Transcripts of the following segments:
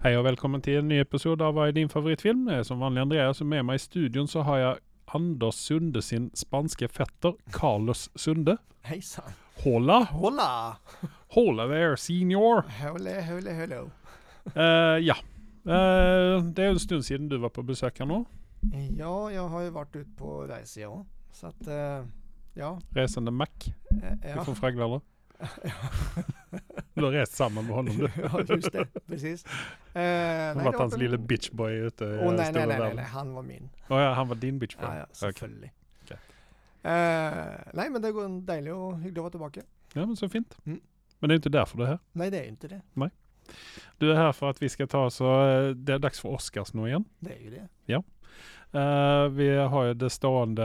Hej och välkommen till en ny episod av Vad är din favoritfilm? Jag är som vanlig Andreas och med mig i studion så har jag Anders Sunde, sin spanske fetter, Carlos Sunde. Hejsan. Hola! Hola! Hola there senior! Hola, hola, hello. Eh, ja, Eh, det är en stund sedan du var på besök här nu. Ja, jag har ju varit ute på resa ja. Så att, eh, ja. Resande Mac eh, ja. från Fragglarna. Du har rest samman med honom du. ja, just det. Precis. Eh, nej, var det hans en- lille bitchboy ute i den nej, nej, nej, nej, nej, han var min. Oh, ja, han var din bitchboy? Ja, ja, selvfølgelig. Okej. Eh, nej, men det går deilig og hyggelig å være tilbake. Ja, men så fint. Mm. Men det är inte därför du är här. Nej, det är inte det. Du är här för att vi ska ta så, eh, det är dags för Oscars nu igen. Det är ju det. Eh, vi har ju det stående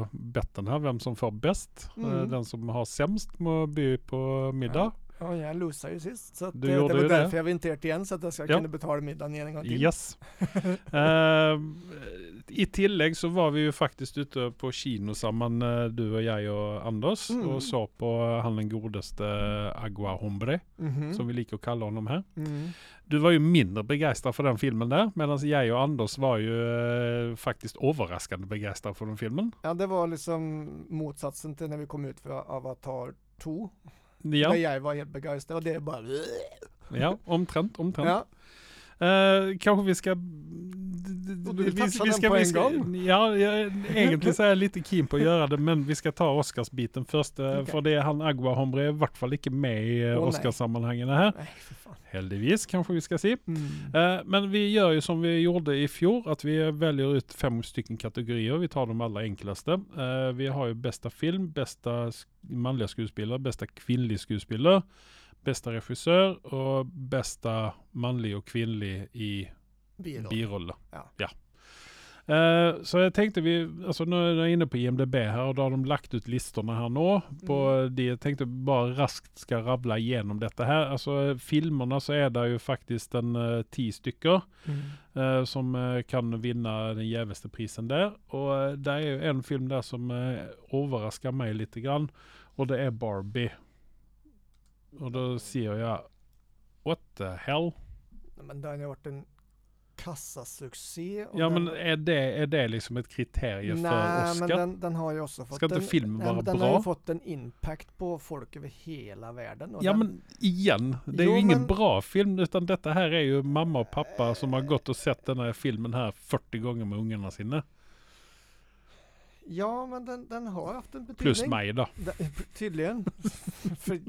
uh, betten här, vem som får bäst. Eh, Mm. den som har sämst må by på middag. Ja, jag losade ju sist. Så det, det var ju det. därför jag var igen. Så att jag ska Ja. kunna betala middagen igen en gång till. Yes. Eh, I tillägg så var vi ju faktiskt ute på kino samman, eh, du och jag och Anders, Mm. och så på han den godaste Agua Hombre, Mhm. som vi liker att kalla honom här. Mm. Du var ju mindre begeistrad för den filmen där, medan jag och Anders var ju eh, faktiskt överraskande begeistrad för den filmen. Ja, det var liksom motsatsen till när vi kom ut för Avatar 2. Ja, Där jag var helt begeistrad och det är bara... ja omtrent, omtrent. Ja, Eh, kanske vi ska... Och du touchar den på en gång? Ja, jag, egentligen så är jag lite keen på att göra det, men vi ska ta Oscarsbiten först. eh, Okej. För det är han Agua Hombre i vart fall inte med i uh, Åh, nej. Oscarssammanhangen här. nej. Heldigvis kanske vi ska se. Mm. Eh, men vi gör ju som vi gjorde i fjol, att vi väljer ut fem stycken kategorier. Vi tar de allra enklaste. Eh, vi har ju bästa film, bästa manliga skådespelare, bästa kvinnlig skådespelare, bästa regissör och bästa manlig och kvinnlig i Biroll. biroller. Ja. Eh, så jag tänkte vi, alltså nu är jag inne på IMDB här och då har de lagt ut listorna här nu. På Mm. det. Jag tänkte bara raskt ska rabbla igenom detta här. Alltså eh, filmerna så är det ju faktiskt en uh, tio stycken Mm. eh, som kan vinna den jävligaste prisen där. Och uh, det är ju en film där som uh, överraskar mig lite grann. Och det är Barbie. Och då ser jag, what the hell? Men det har varit en kassasuccé. Ja den- men är det, är det liksom ett kriterie för Nej, Oscar? men den, den har ju också fått Ska inte en, filmen nej, vara Den har bra? ju fått en impact på folk över hela världen. Ja den, men igen, det är Jo, ju ingen men- bra film utan detta här är ju mamma och pappa som har gått och sett den här filmen här 40 gånger med ungarna sina. Ja, men den, den har haft en betydning. Plus mig då. Den, tydligen. För,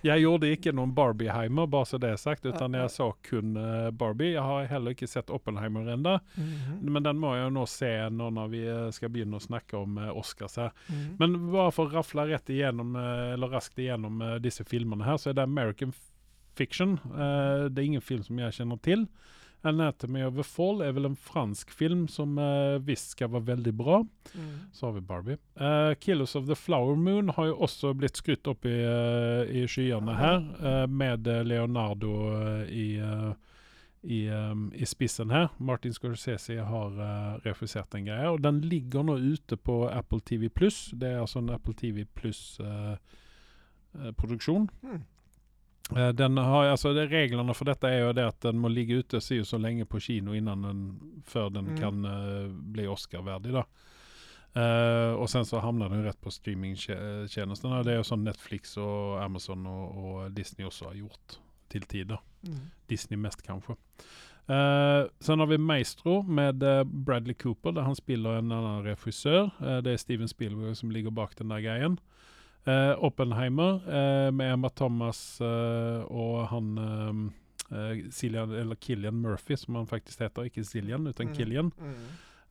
Jag gjorde inte någon Barbieheimer bara så det är sagt utan Ja, ja. jag såg kun eh, Barbie. Jag har heller inte sett Oppenheimer ända. Mhm. Men den må jag nog se nu när vi ska börja snacka om eh, Oscars här. Mm. Men bara för att raffla rätt igenom, eh, eller raskt igenom dessa filmerna här så är det American Fiction. Det är ingen film som jag känner till. Anatomy of a Fall är väl en fransk film som eh, visst ska vara väldigt bra. Mm. Så har vi Barbie. Eh, Killers of the Flower Moon har ju också blivit skrytt upp i, uh, i skyarna här. eh, med eh, Leonardo eh, i, eh, i, i spissen här. Martin Scorsese har regisserat den grejen. Och den ligger nu ute på Apple TV+. Det är alltså en Apple TV Plus eh, eh, produktion. Mm. Eh, Den har, alltså reglerna för detta är ju det att den må ligga ute så, så länge på kino innan den, för den Mm. kan eh, bli Oscar-värdig då. Eh, och sen så hamnar den rätt på streamingtjänsterna. Det är som Netflix och Amazon och, och Disney också har gjort till tider. Mm. Disney mest kanske. Eh, sen har vi Maestro med Bradley Cooper där han spelar en annan regissör. Eh, det är Steven Spielberg som ligger bak den där grejen. Eh, Oppenheimer eh, med Emma Thomas eh, och han ehm, eh, Cillian, eller Killian Murphy som han faktiskt heter, inte Cillian utan Mm. Killian. Mm.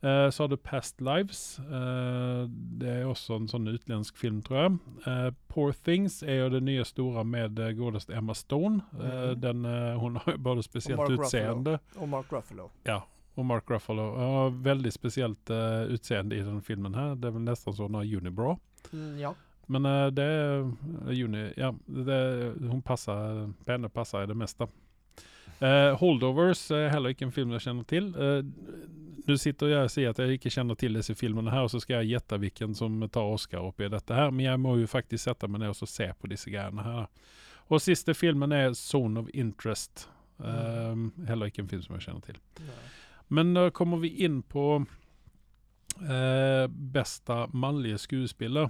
Eh, så har du Past Lives. Eh, det är också en sån utländsk film tror jag. Eh, Poor Things är ju det nya stora med uh, godaste Emma Stone. Eh, Mm. den, eh, hon har ju både speciellt Mark Ruffalo. utseende Och Mark Ruffalo. och Mark Ruffalo. har väldigt speciellt eh, utseende i den filmen här. Det är väl nästan så hon har Unibra. Mm, ja. Men eh, det är uh, Uni, ja, det, hon passar, på henne passar det mesta. Eh, Holdovers är heller inte en film jag känner till. Eh, nu sitter jag och säger att jag inte känner till dessa filmerna här och så ska jag getta vilken som tar Oscar upp i detta här. Men jag må ju faktiskt sätta mig ner och se på dessa grejerna här. Och sista filmen är Zone of Interest. Eh, heller ikke en film som jeg kjenner til. Nej. Men da kommer vi inn på bästa mannlige skuespiller.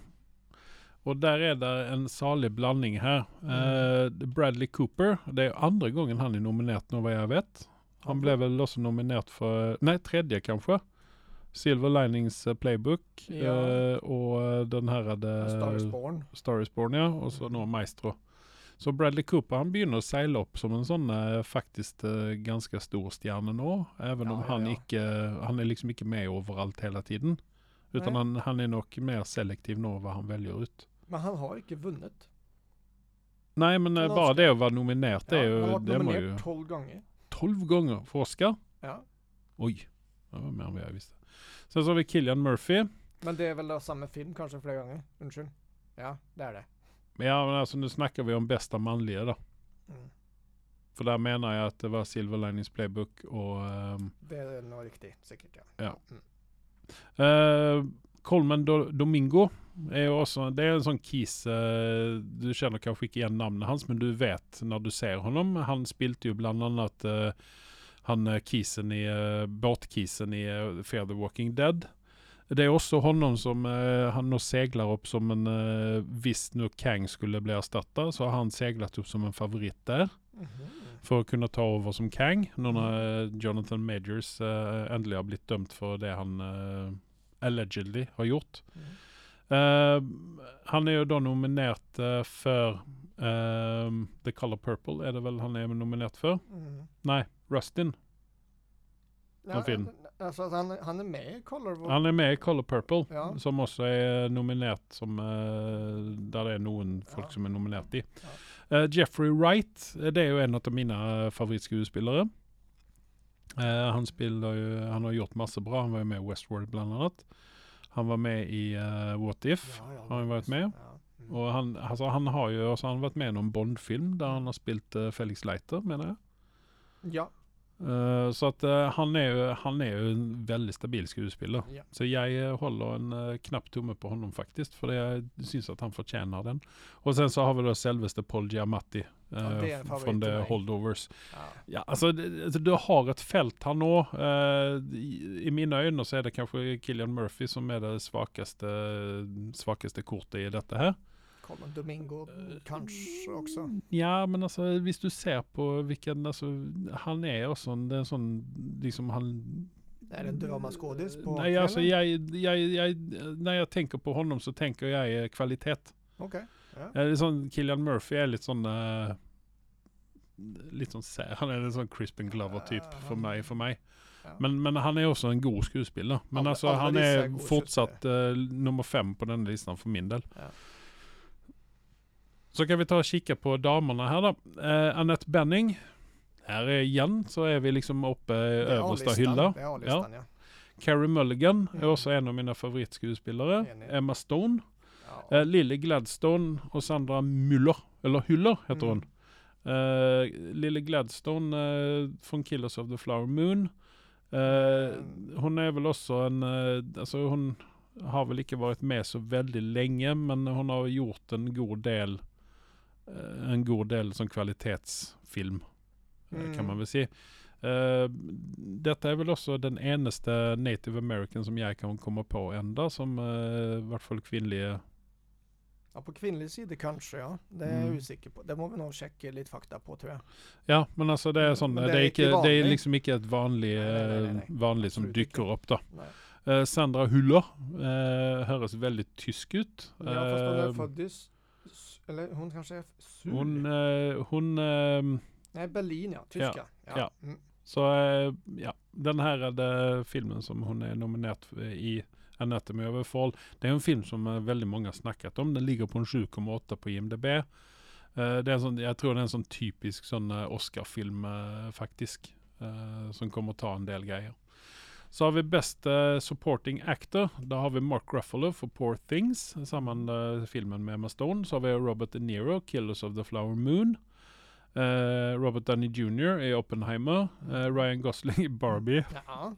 Og der er det en salig blanding her. Eh, Bradley Cooper, det er andre gangen han er nominert nå, hva jeg vet. Han ble vel også nominert for Nei, tredje, kanskje. Silver Linings eh, Playbook. Ja. Eh, og den det A Star is Born. Star is Born, ja. Og så nå Maestro. Så Bradley Cooper han begynner å seile opp som en sånn eh, faktisk eh, ganske stor stjerne nå. Even om Ja, ja, han ja. ikke Han er liksom ikke med overalt hele tiden. Utan Nej. han, han er nok mer selektiv nå hva han velger ut. Men han har ikke vunnet. Nei, men eh, Oscar. det å være nominert, det er Ja, jo han har Det jo nominert tolv ganger. Tolv ganger for Oscar? Ja. Oi. Det var mer enn jeg visste. Sen så har vi Killian Murphy. Men det er vel da samme film kanskje flere ganger? Unnskyld. Ja, det er det. Ja, men altså, nå snakker vi om bästa mannlige, da. Mm. For der mener jeg at det var Silver Linings Playbook og ehm, Det er noe riktig, sikkert. ja. Ja. Mm. Uh, Colman Do Domingo är också Det är en sån kis uh, Du känner kanske inte igen namnet hans, men du vet när du ser honom. Han spilte ju bland annat uh, han kisen i uh, båtkisen i uh, Fear the Walking Dead. Det är också honom som eh, han seglar upp som en uh, visst nu Kang skulle bli erstatta, så har han seglat upp som en favorit där. Mhm. For å kunne ta over som Kang, når eh, Jonathan Majors eh, endelig har blitt dømt for det han eh, allegedly har gjort. Mhm. Eh, han er jo da nominert eh, for eh, The Color Purple, er det vel han er nominert for? Mhm. Nei, Rustin. Ja, film. Altså, at han, han er med i Color War. Han er med i Color Purple, Ja. som også er nominert som Der det noen folk Ja. som er nominert i. Eh, Jeffrey Wright, eh, det er jo en av mine eh, favorittskuespillere. Eh, han spiller jo Han har gjort masse bra. Han var jo med i Westworld, blant annet. Han var med i eh, What If. Ja, Har han vært med? Ja. Mm. Og han, altså, han har jo også, han har vært med i noen Bond-film der han har spilt eh, Felix Leiter, mener jeg. ja. Eh, så at eh, han, jo, han jo en veldig stabil skuespiller. Ja. Så jeg eh, holder en uh, knapp tomme på honom faktisk, for jeg syns at han fortjener den. Og sen så har vi da selveste Paul Giamatti Ja, uh, det fra til The. Holdovers. ja. Ja, altså, det, altså, du har et felt her nå. i, I mine øyne så er det kanskje Killian Murphy som er det svakeste, svakeste kortet i dette her. Colin Domingo kanskje også. Ja, men altså hvis du ser på hvilken altså, Han er også en, det er en sånn liksom han Det er en dramaskådis på Nei, altså kvelden? jeg, jeg, jeg Når jeg tenker på honom, så tenker jeg eh, kvalitet. Ok. Ja. Eh, litt sånn Killian Murphy er litt sånn eh, Litt sånn sær. Han er en sånn Crispin Glover-typ Ja, for han- meg. For meg. Ja. Men, men han er også en god skuespiller. Men altså, alle han gode fortsatt eh, nummer fem på denne listen for min del. Ja. Så kan vi ta og kikke på damene her, da. Eh, Annette Benning. Her er igjen så er vi liksom oppe i er A-listan. hylla. A-listan, ja. Carrie Mulligan Mm. også en av mine favorittskuespillere. Enig. Emma Stone. ja. Eh, Lily Gladstone og Sandra Muller, eller Hyller heter Mm. hun. Eh, Lily Gladstone eh, från Killers of the Flower Moon. Eh, hun er vel også en eh, Altså, hun har vel ikke vært med så veldig lenge, men hun har gjort en god del En god del sånn kvalitetsfilm, eh, kan Mm. man vel si. Eh, dette er vel også den eneste native american som jeg kan komme på enda, som eh, i hvert fall kvinnelige ja, på kvinnelig side kanskje, ja. Det jeg Mm. usikker på. Det må vi nå sjekke litt fakta på, tror jeg. Ja, men altså det er sånn Men Det, det ikke, det vanlig. liksom ikke et vanlig, Nei, nei, nei, eh, nei. vanlig som opp, da. Nei. Eh, Sandra Huller eh, høres veldig tysk ut. Ja, fast Eh, i s- s- Eller hun kanskje er sur? hun eh, hun eh, Nei, Berlin, ja. Tysk, ja. ja. Mm. Så eh, ja. Den det filmen som hun er nominert i Anatomy of a Fall. Det jo en film som eh, veldig mange har snakket om. Den ligger på en 7,8 på IMDb. Eh, det er en sånn, jeg tror det er en sånn typisk sånn eh, Oscar-film, faktisk. som kommer ta en del greier. Så har vi Best eh, Supporting Actor. Da har vi Mark Ruffalo for Poor Things, sammen med filmen med Emma Stone. Så har vi Robert De Niro, Killers of the Flower Moon. Eh, Robert Downey Jr. i Oppenheimer. Eh, Ryan Gosling i Barbie. Ja.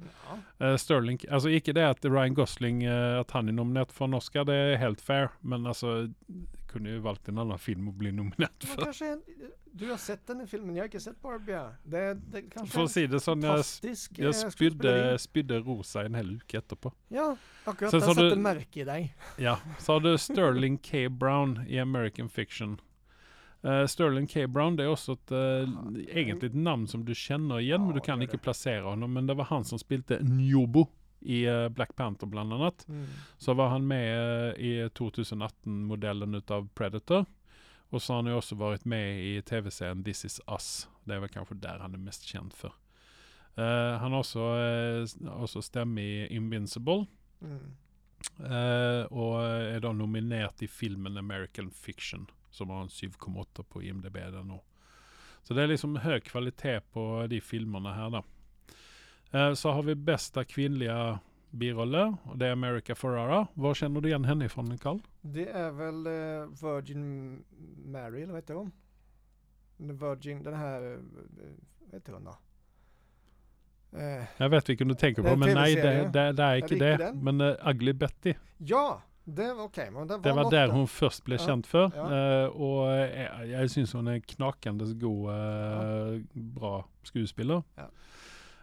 Ja. Eh, Sterling Altså ikke det at Ryan Gosling eh, At han er nominert for en Oscar, det er helt fair. Men altså kunde ju valt en annan film att bli nominerad för. kanske en, du har sett den i filmen, jag har inte sett Barbie. ja. Det, det kanske För att se det så när jag, eh, jag skådespeleri. spydde, spydde rosa en hel uke etterpå. Ja, akkurat. Sen jag sa satte märke i dig. Ja, så har du Sterling K. Brown i American Fiction. Eh, Sterling K. Brown det är också ett uh, egentligt namn som du känner igen Ja, men du kan inte placera honom. Men det var han som spelade Njobo i eh, Black Panther bland annat. Mm. Så var han med eh, i 2018-modellen utav Predator. Och så har han ju också varit med i tv-serien This is us. Det är väl kanske där han är mest känd för. Eh, han har också, uh, också stämme i Invincible. Mm. Eh, och är då nominerad i filmen American Fiction. Som har en 7,8 på IMDB den nu. Så det är liksom hög kvalitet på de filmerna här då. Eh, så har vi bästa kvinnliga biroller. Och det är America Ferrara. Var känner du igen henne ifrån Carl? Det är väl eh, Virgin Mary, eller vad heter hon? Virgin, den här, eh, vad heter hon då? Jag vet vilken du tänker på en men nej det, det, det är inte det den? Men uh, Ugly Betty. ja, det var okej. men det var, Det var där hon först blev Ja, känd för. ja. Eh, och eh, jag syns hon är knakandes god, eh, Ja. bra skådespelare.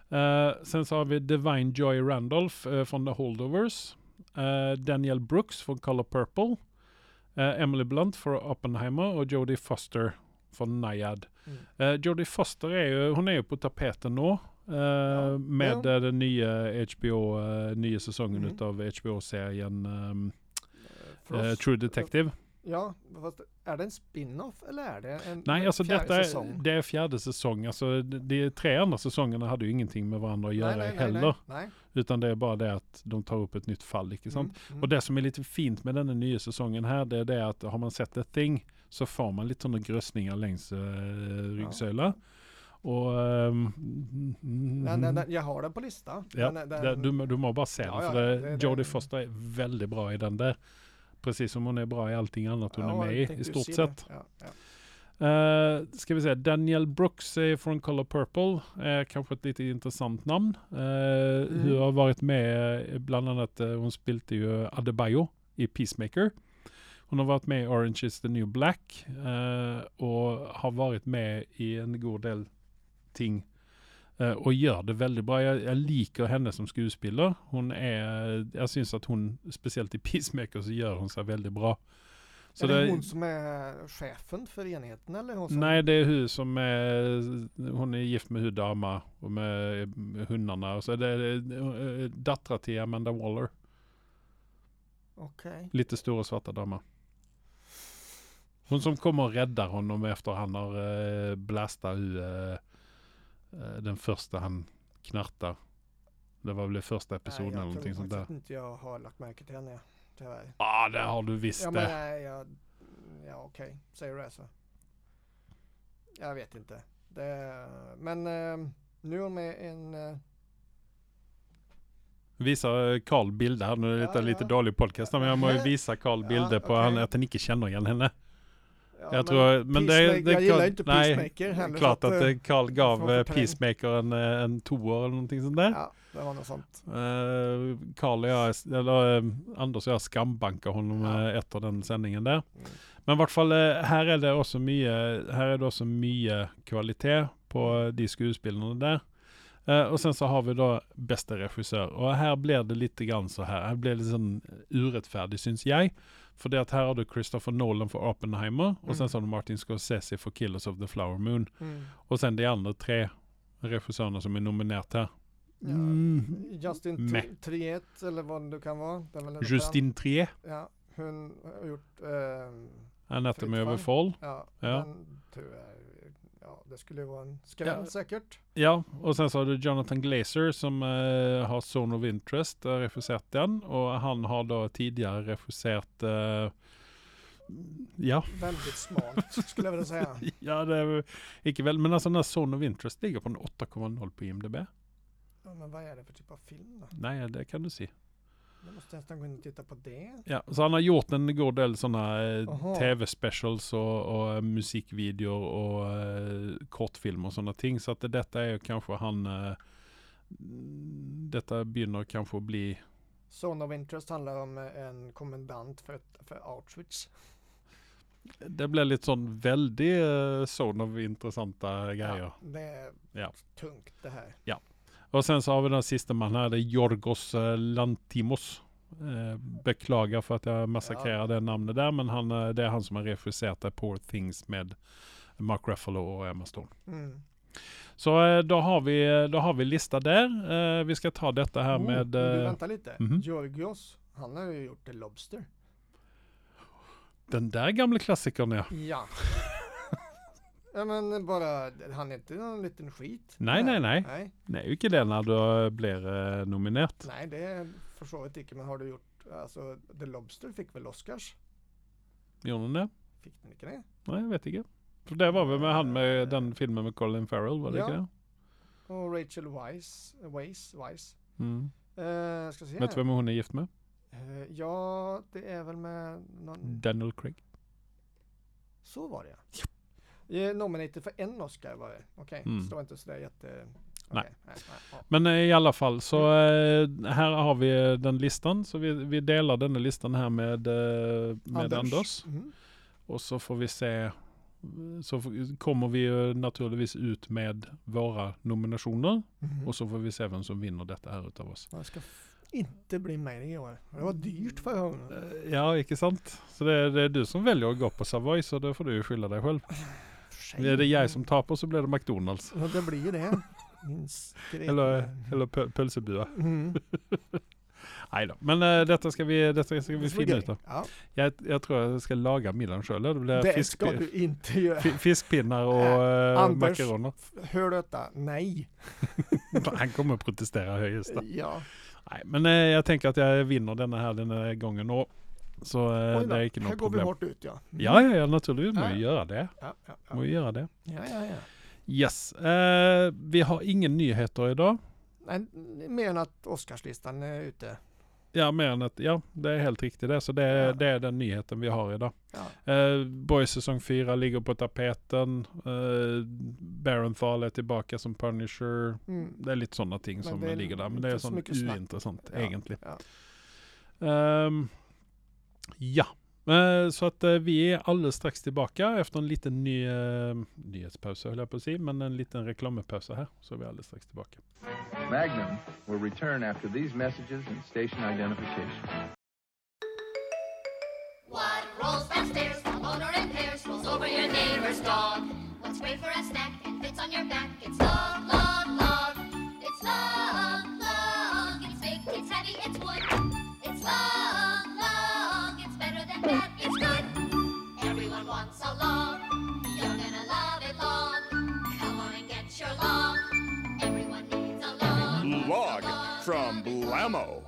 Ja. Eh, sen så har vi Divine Joy Randolph eh, från The Holdovers. Eh, Daniel Brooks från Color Purple. Emily Blunt från Oppenheimer och Jodie Foster från Nyad. Mm. Uh, Jodie Foster är ju, hon är ju på tapeten nu. eh, med Ja. den nya HBO, uh, nya säsongen Mm. utav HBO-serien ehm, Frost. eh, True Detective. Ja, fast är det en spin-off eller är det en Nej, alltså fjärde detta är, säsong? det är fjärde säsong. Alltså de, tre andra säsongerna hade ju ingenting med varandra att göra nej, nej, heller. Nej. Utan det är bara det att de tar upp ett nytt fall. Icke sant? Mm, mm. Och det som är lite fint med den här nya säsongen här, det är det att har man sett The Thing så får man lite sådana grösningar längs uh, ryggsöla. Och... ehm, Nej, nej, nej, jag har den på lista. Ja, den, det, du, du må bara se Ja, den. ja, det- Jodie Foster är väldigt bra i den där. Precis som hon är bra i allting annat hon Ja, är med i, i stort se sett. Ja, ja. Uh, ska vi säga Daniel Brooks är från Color Purple. är kanske ett lite intressant namn. Uh, Mm. Hon har varit med eh, bland annat, uh, hon spelade ju Adebayo i Peacemaker. Hon har varit med i Orange is the new black eh, och har varit med i en god del ting eh, och gör det väldigt bra. Jag, jag liker henne som skådespelare. Hon är, jag syns att hon, speciellt i Peacemaker så gör hon sig väldigt bra. Så är det, det- hon som är chefen för enheten eller? Hon som, Nej, det är hon som är, hon är gift med Hudama och med hundarna. Och så är det eh, dattrar till Amanda Waller. Okej. Lite stora svarta damer. Hon som kommer och räddar honom efter han har uh, blastat ur eh, eh, den första han knartar. Det var väl det första episoden eller jag någonting tror sånt där. faktiskt inte jag har lagt märke till henne. Tyvärr. ah, det har du visst Ja, men det. nej, jag, ja okej, säger du det så. Jag vet inte. Det, men eh, nu är hon med en... eh, Visar eh, Carl bilder. Nu är det Ja, lite ja. dålig podcast men jag må ju visa Carl Ja, bilder på okej. han, att han inte känner igen henne. Ja, jag tror, men det, det Jag gillar Carl- inte nej, Peacemaker heller. Klart att eh, eh, Carl gav eh. Peacemaker en, eh, en toa eller någonting sånt där. Ja, det var något sånt. Eh, Carl och jag, eller eh, Anders och jag skambankar honom Ja. eh, efter den sändningen där. Mm. Men i vart fall eh, här är det också mycket, här är det också mycket kvalitet på eh, de skådespelarna där. Eh, och sen så har vi då bästa regissör. Och här blir det lite grann så här. Här blir det sån urättfärdigt syns jag. För det att här har du Christopher Nolan för Oppenheimer. Och sen Mm. så har du Martin Scorsese för Killers of the Flower Moon. Mm. Och sen de andra tre regissörerna som är nominerat här. Ja, Mm. Justin. Tri- Triet eller vad det kan vara. Justin Trier, fan. Ja, hon har gjort... Eh, Anatomy of a Fall. ja, Ja. Den tror jag... Ja, det skulle vara en skräll Ja. säkert. Ja, och sen så har du Jonathan Glazer som eh, har Zone of Interest, uh, regisserat den. Och han har då tidigare regisserat, eh, ja, Väldigt smalt skulle jag vilja säga. ja det är icke väl, men alltså den här Zone of Interest ligger på en 8,0 på IMDB. Ja, men vad är det för typ av film då? Nej, det kan du se. Jag måste nästan gå in och titta på det. Ja, så han har gjort en god del sådana eh, tv-specials och, och eh, musikvideor och eh, kortfilmer och sådana ting. Så att det, detta är kanske han, eh, detta begynner kanske att bli Zone of Interest handlar om eh, en kommendant för, för Auschwitz. Det blir litt sånn veldig uh, sånn av intressanta greier. Ja, det är Ja. tungt det här. Och sen så har vi den sista man här, det är Yorgos eh, Lantimos. Eh, beklagar för att jag massakrerar det namnet där, men han, eh, det är han som har regisserat det Poor Things med Mark Ruffalo och Emma Stone. Mm. Så då har vi, då har vi lista där. Eh, vi ska ta detta här Oh, med... du, vänta lite. mhm. Georgios, han har ju gjort The Lobster. Den där gamla klassikern ja. Ja. ja men bara, han är inte någon liten skit. Nej, nej, nej. Nej, ju inte det när du blir eh, nominerat. nej det förstår jag inte. Men har du gjort, alltså The Lobster fick väl Oscars? Gjorde den det? Fick den inte det? Nej, jag vet inte. För det var väl med han med den filmen med Colin Farrell, var det Ja. inte? Och Rachel Weisz, Weisz, Weisz. Mm. Uh, ska se Vet du vem hon är gift med? Eh, ja, det är väl med någon, Daniel Craig. så var det ja. Nominated för en Oscar var det. Okej, Mm. så det var inte sådär jätte... Nej. okej, nej, nej, ja. Men eh, i alla fall så eh, här har vi eh, den listan. Så vi, vi delar denna listan här med, med Anders. Mhm. Och så får vi se. Så kommer vi naturligtvis ut med våra nominationer. Mhm. Och så får vi se vem som vinner detta här utav oss. Jag ska f- inte bli med i år. Det var dyrt förra gången. Ja, inte sant? Så det är, det är du som väljer att gå på Savoy så då får du ju skylla dig själv. Sig. Är det jag som tar på så blir det McDonalds. Ja, det blir det. Eller, eller pö- pölsebua. Mm. Nej då. Men eh, detta ska vi, detta ska vi finna ut. Då. Ja, Jag, jag tror jag ska laga middagen själv. Det blir det fisk, ska du inte göra. fi- fiskpinnar och äh, Anders. makaroner. Hör du detta? Nej. Han kommer att protestera högst. Ja. Nej, men eh, jag tänker att jag vinner denna här den här gången. Och, så eh, det är inte här något går vi problem. hårt ut ja. Mm. Ja, ja, ja, naturligtvis må Ja. göra det. Ja, ja, ja. Vi göra det. ja, ja, ja. Yes. Eh, vi har ingen nyheter idag. Nej, mer än att Oscarslistan är ute. Ja, mer än att, ja, det är helt riktigt det. Så det, är- Ja. det är den nyheten vi har idag. Ja. Eh, Boys säsong 4 ligger på tapeten. Eh, Barenthal är tillbaka som Punisher. Mm. Det är lite sådana ting Men som ligger där. Men det är inte så sånt ointressant Ja, egentligen. Ja. Ja, Eh, så att eh, vi är alldeles strax tillbaka efter en liten ny, uh, nyhetspaus höll jag på att säga, men en liten reklampaus här. Så är vi alldeles strax tillbaka. Magnum will return after these messages and station identification. What rolls downstairs, a motor in pairs, rolls over your neighbor's dog. What's great for a snack and fits on your back? It's long, Blammo.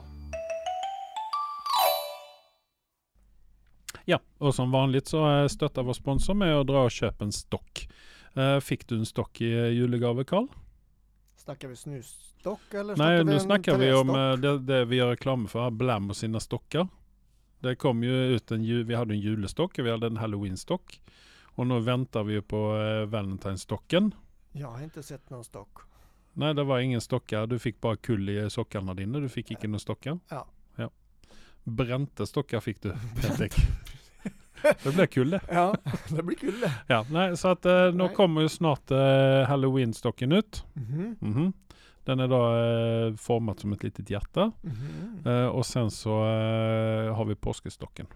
Ja, och som vanligt så eh, stöttar vår sponsor med att dra och köpa en stock. Eh, Fick du en stock i eh, julegave Karl? Snackar vi snusstock eller Nej, nu en snackar vi om eh, det, det vi gör reklam för, Blam och sina stockar. Det kom ju ut en, vi hade en julestock och vi hade en halloweenstock. Och nu väntar vi på uh, Valentine's-stocken. Jag har inte sett någon stock. Nej, det var ingen stockar. Du fick bara kull i sockarna dina. Du fick inte några stockar. Ja. ja. Bränta stockar fick du helt enkelt. Det kul det. Ja, det blir kul det. Ja, nej, så att eh, nu kommer ju snart eh, Halloween-stocken ut. Mhm, Mhm. Den är då eh, format som ett litet hjärta. mhm. Eh, och sen så eh, har vi påskestocken.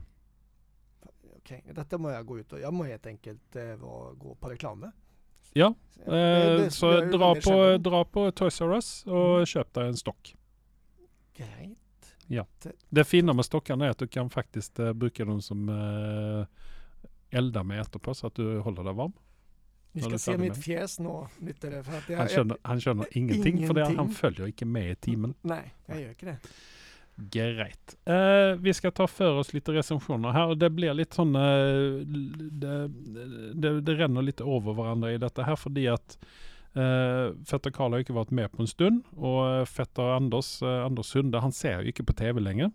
Okej, detta må jag gå ut och, jag må helt enkelt eh, gå på reklam Ja, Det- det Eh, så dra på, dra på Toys R Us och Mm. köp dig en stock. Grejt. Det fina med stockarna är att du kan faktiskt uh, bruka dem som uh, elda med etterpå så att du håller dig varm. Ni Ja, ska se mitt med. fjäs nå, nyttare för att jag, Han känner, han känner ingenting, för det, han Ingenting. följer inte med i timmen. Nej, jag gör inte det. Grejt. Eh, vi ska ta för oss lite recensioner här och det blir lite sådana, det, det, det ränner lite över varandra i detta här för att eh, Fetter Karl har inte varit med på en stund och eh, Fetter Anders, eh, Anders Sunde, han ser ju inte på tv längre.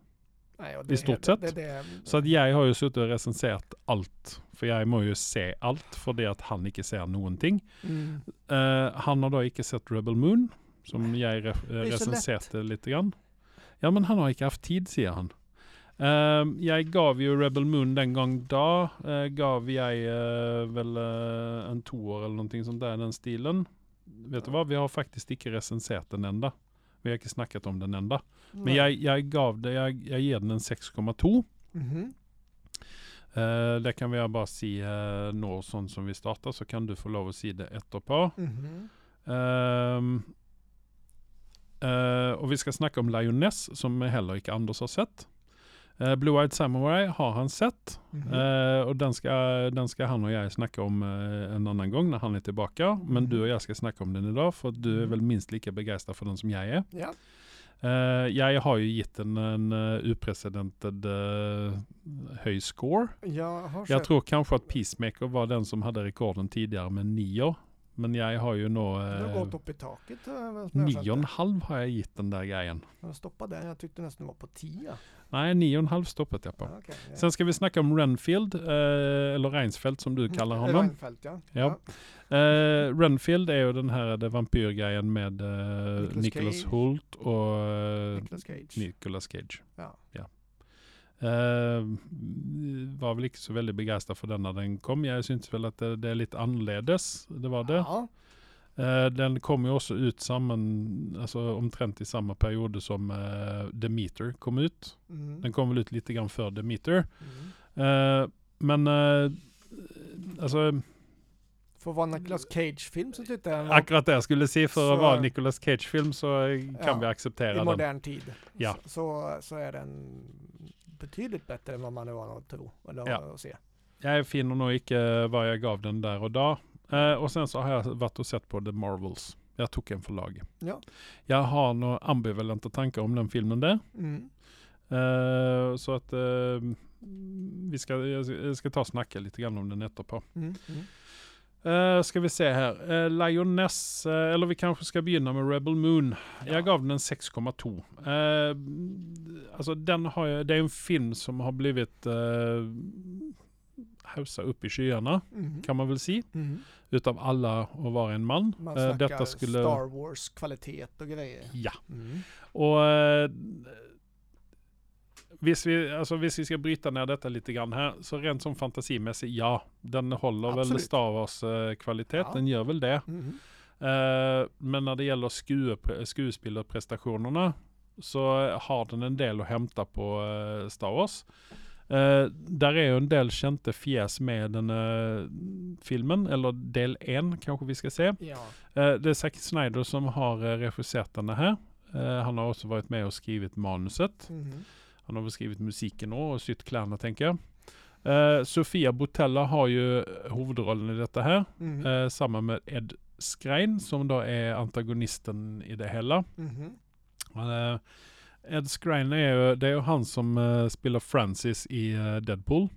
Nej, och I stort sett. Det, det, det, Så att jag har ju suttit och recenserat allt. För jag må ju se allt för det att han inte ser någonting. mm, Eh, han har då inte sett Rebel Moon, som jag re- recenserte lite grann. Ja men han har inte haft tid, säger han. Eh, jeg gav jo Rebel Moon den gang da, eh, gav jeg eh, vel eh, en toer eller noe sånt der den stilen. Vet du hva, vi har faktisk ikke resensert den enda. Vi har ikke snakket om den enda. Men jeg, jeg gav det, jeg, jeg gir den en 6,2. Mhm. Eh, det kan vi bare si nå sånn som vi starter, så kan du få lov å si det etterpå. Mhm. Ehm, eh, og vi skal snakke om Lioness, som heller ikke Anders har sett. Eh, Blue Eyed Samurai har han sett, Mhm. eh, og den skal, den skal han og jeg snakke om en annen gang når han er tilbake. Men du og jeg skal snakke om den i dag, for du er vel minst like begeistra for den som jeg er. Ja. Jeg har jo gitt den en uh, uprecedented eh, høy score. Jag sett- tror kanskje at Peacemaker var den som hadde rekorden tidligere med nier. Men jeg har jo nå Det har eh, gått upp i taket. jag jag Nio och en halv har jag gitt den där grejen. Jag stoppade den. Jag tyckte nästan det var på tio. Nej, nio och en halv stoppet jag på. Ja, okej, ja. Sen ska vi snacka om Renfield, eh, eller Reinsfeldt som du kallar Mm, honom. Reinfeldt, ja. Ja. Eh, Renfield är ju den här det vampyrgrejen med eh, Nicholas. Holt och eh, Nicolas Cage. Nicolas Cage. Ja. Eh, var väl inte så väldigt begeistrad för den när den kom. Jag syns väl att det, det är lite annorledes. Det var det. Ja. Eh, den kom ju också ut samman, alltså omtrent i samma period som uh, Demeter kom ut. Mm. Den kom väl ut lite grann för Demeter. Mm. Eh, men eh, alltså För att vara en Nicolas Cage-film så tyckte jag den akkurat det jag skulle säga för att vara en Nicolas Cage-film så eh, kan Ja, vi i acceptera den. modern tid. Ja. Så, så är den betydligt bättre än vad man är van att tro. Eller Ja. att se. Jag finner nog inte vad jag gav den där och då. Eh, och sen så har jag varit och sett på The Marvels. Jag tog en förlag. Ja. Jag har några ambivalenta tankar om den filmen där. Mm. Eh, så att eh, vi ska, jag ska- ta och snacka lite grann om den etterpå. Mm. Mm. Uh, ska vi se här. Uh, Lioness, eh, eller vi kanske ska begynna med Rebel Moon. Ja. Jag gav den en 6,2. Uh, alltså den har jag, det är en film som har blivit uh, hausa upp i skyarna, Mm. kan man väl säga. Mm. Utav alla och var en man. Man Eh, snackar detta skulle... Star Wars-kvalitet och grejer. Ja. Mm. Och uh, Visst vi, alltså, visst vi ska bryta ner detta lite grann här, så rent som fantasimässigt, ja, den håller väl Absolut. Star Wars eh, kvalitet, Ja. den gör väl det. Mm. Eh, men när det gäller skuespillerprestationerna så har den en del att hämta på eh, Star Wars. Eh, där är ju en del kända fjäs med den eh, filmen, eller del en kanske vi ska se. Ja. Eh, det är Zack Snyder som har uh, regisserat den här. Han har också varit med och skrivit manuset. Mm. Han har väl skrivit musiken och sytt kläderna tänker jag. Eh, Sofia Botella har ju huvudrollen i detta här. Mm. Eh, samma med Ed Skrein som då är antagonisten i det hela. Mhm. Eh, Ed Skrein är ju, det är ju han som eh, spelar Francis i eh, Deadpool.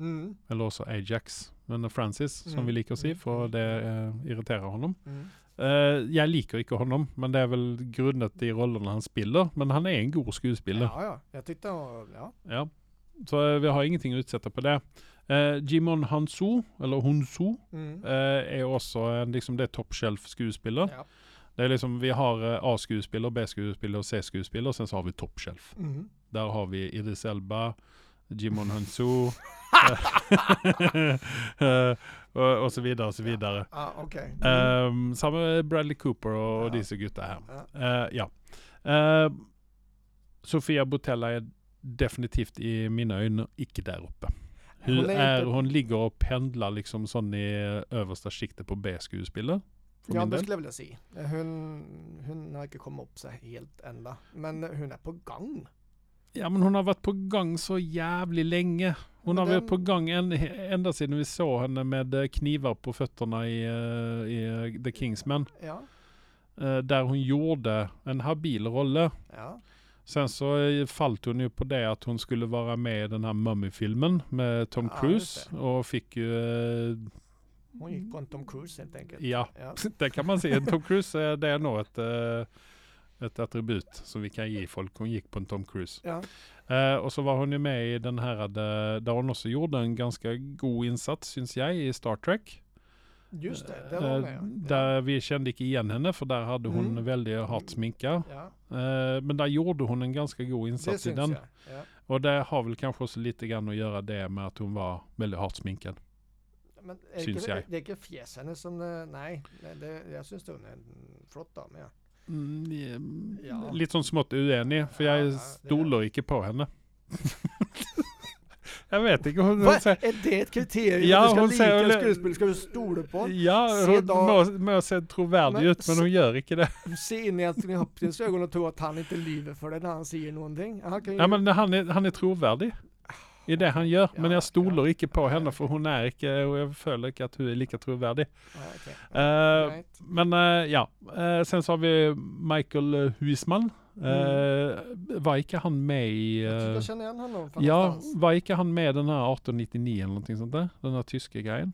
Mm. Eller också Ajax. Men Francis som Mm, vi liker se mm, för mm. det eh, irriterar honom. Mm. Eh, jag liker inte honom men det är väl grundet i rollerna han spelar. Men han är en god skådespelare. Ja, ja. Jag tyckte ja. Ja. Så eh, vi har ingenting att utsätta på det. Eh, Jimon Hansu, eller Hunsu, Mm. eh, är också en, liksom det är top shelf skådespelare. ja. Det är liksom, vi har A-skådespelare, B-skådespelare och C-skådespelare och sen så har vi top shelf. Mm. Där har vi Idris Elba, Jimon Hansu eh, och, och så vidare och så vidare. Ja, okej. Um, samma Bradley Cooper och Ja. dessa gutta här. Ja. Eh, ja. Eh, Sofia Botella är definitivt i mina ögon icke där uppe. Hur Hon är hon ligger och pendlar liksom sån i översta skiktet på B-skådespelare. För Ja, det skulle jag vilja säga. Hon, hon har inte kommit upp sig helt ända. Men hon är på gång. Ja men hon har varit på gång så jävligt länge. Hon Men har varit den- på gång en, ända sedan vi såg henne med eh, knivar på fötterna i, eh, i eh, The Kingsman. Ja, Där hon gjorde en habil roll. ja. Sen så fallt hon ju på det att hon skulle vara med i den här Mummy-filmen med Tom Ja, Cruise. Och fick ju, Hon gick en Tom Cruise helt enkelt. ja, Ja. det kan man se. Tom Cruise, det är nog ett, ett attribut som vi kan ge folk. Hon gick på en Tom Cruise. Ja. Eh, och så var hon ju med i den här, där, där hon också gjorde en ganska god insats syns jag i Star Trek. Just det, det var Eh, med. ja. Där vi kände inte igen henne för där hade hon Mm. väldigt hårt sminka. Ja, Eh, Men där gjorde hon en ganska god det insats i den. Ja. Och det har väl kanske också lite grann att göra det med att hon var väldigt hårt sminkad. Men Syns inte, jag. det är inte fjäsen som, eh, nej, nej det, jag syns hon är en flott dam. Ja. Mm, Ja. Lite som smått uenig, för jag Ja, ja, det- stolar inte på henne. jag vet inte, hon, hon säger... är det ett kriterium? Ja, hon du ska säger- lika ska du stola på? Ja, hon må, må se trovärdig ut men hon gör inte det. Se in i Anthony Hopkins ögon och tro att han inte lyver för det när han säger någonting. Han kan ju... Ja men han är, han är trovärdig i det han gör. Men Ja, jag stolar ja. inte på henne för hon är inte, och jag följer inte att hon är lika trovärdig. Ja, okej. Eh, Right. Men eh, ja, Eh, sen så har vi Michael Huisman. Uh, var inte han med i... Jag jag känner igen honom från ja, någonstans. var inte han med den här 1899 eller någonting sånt där? Den här tyska grejen.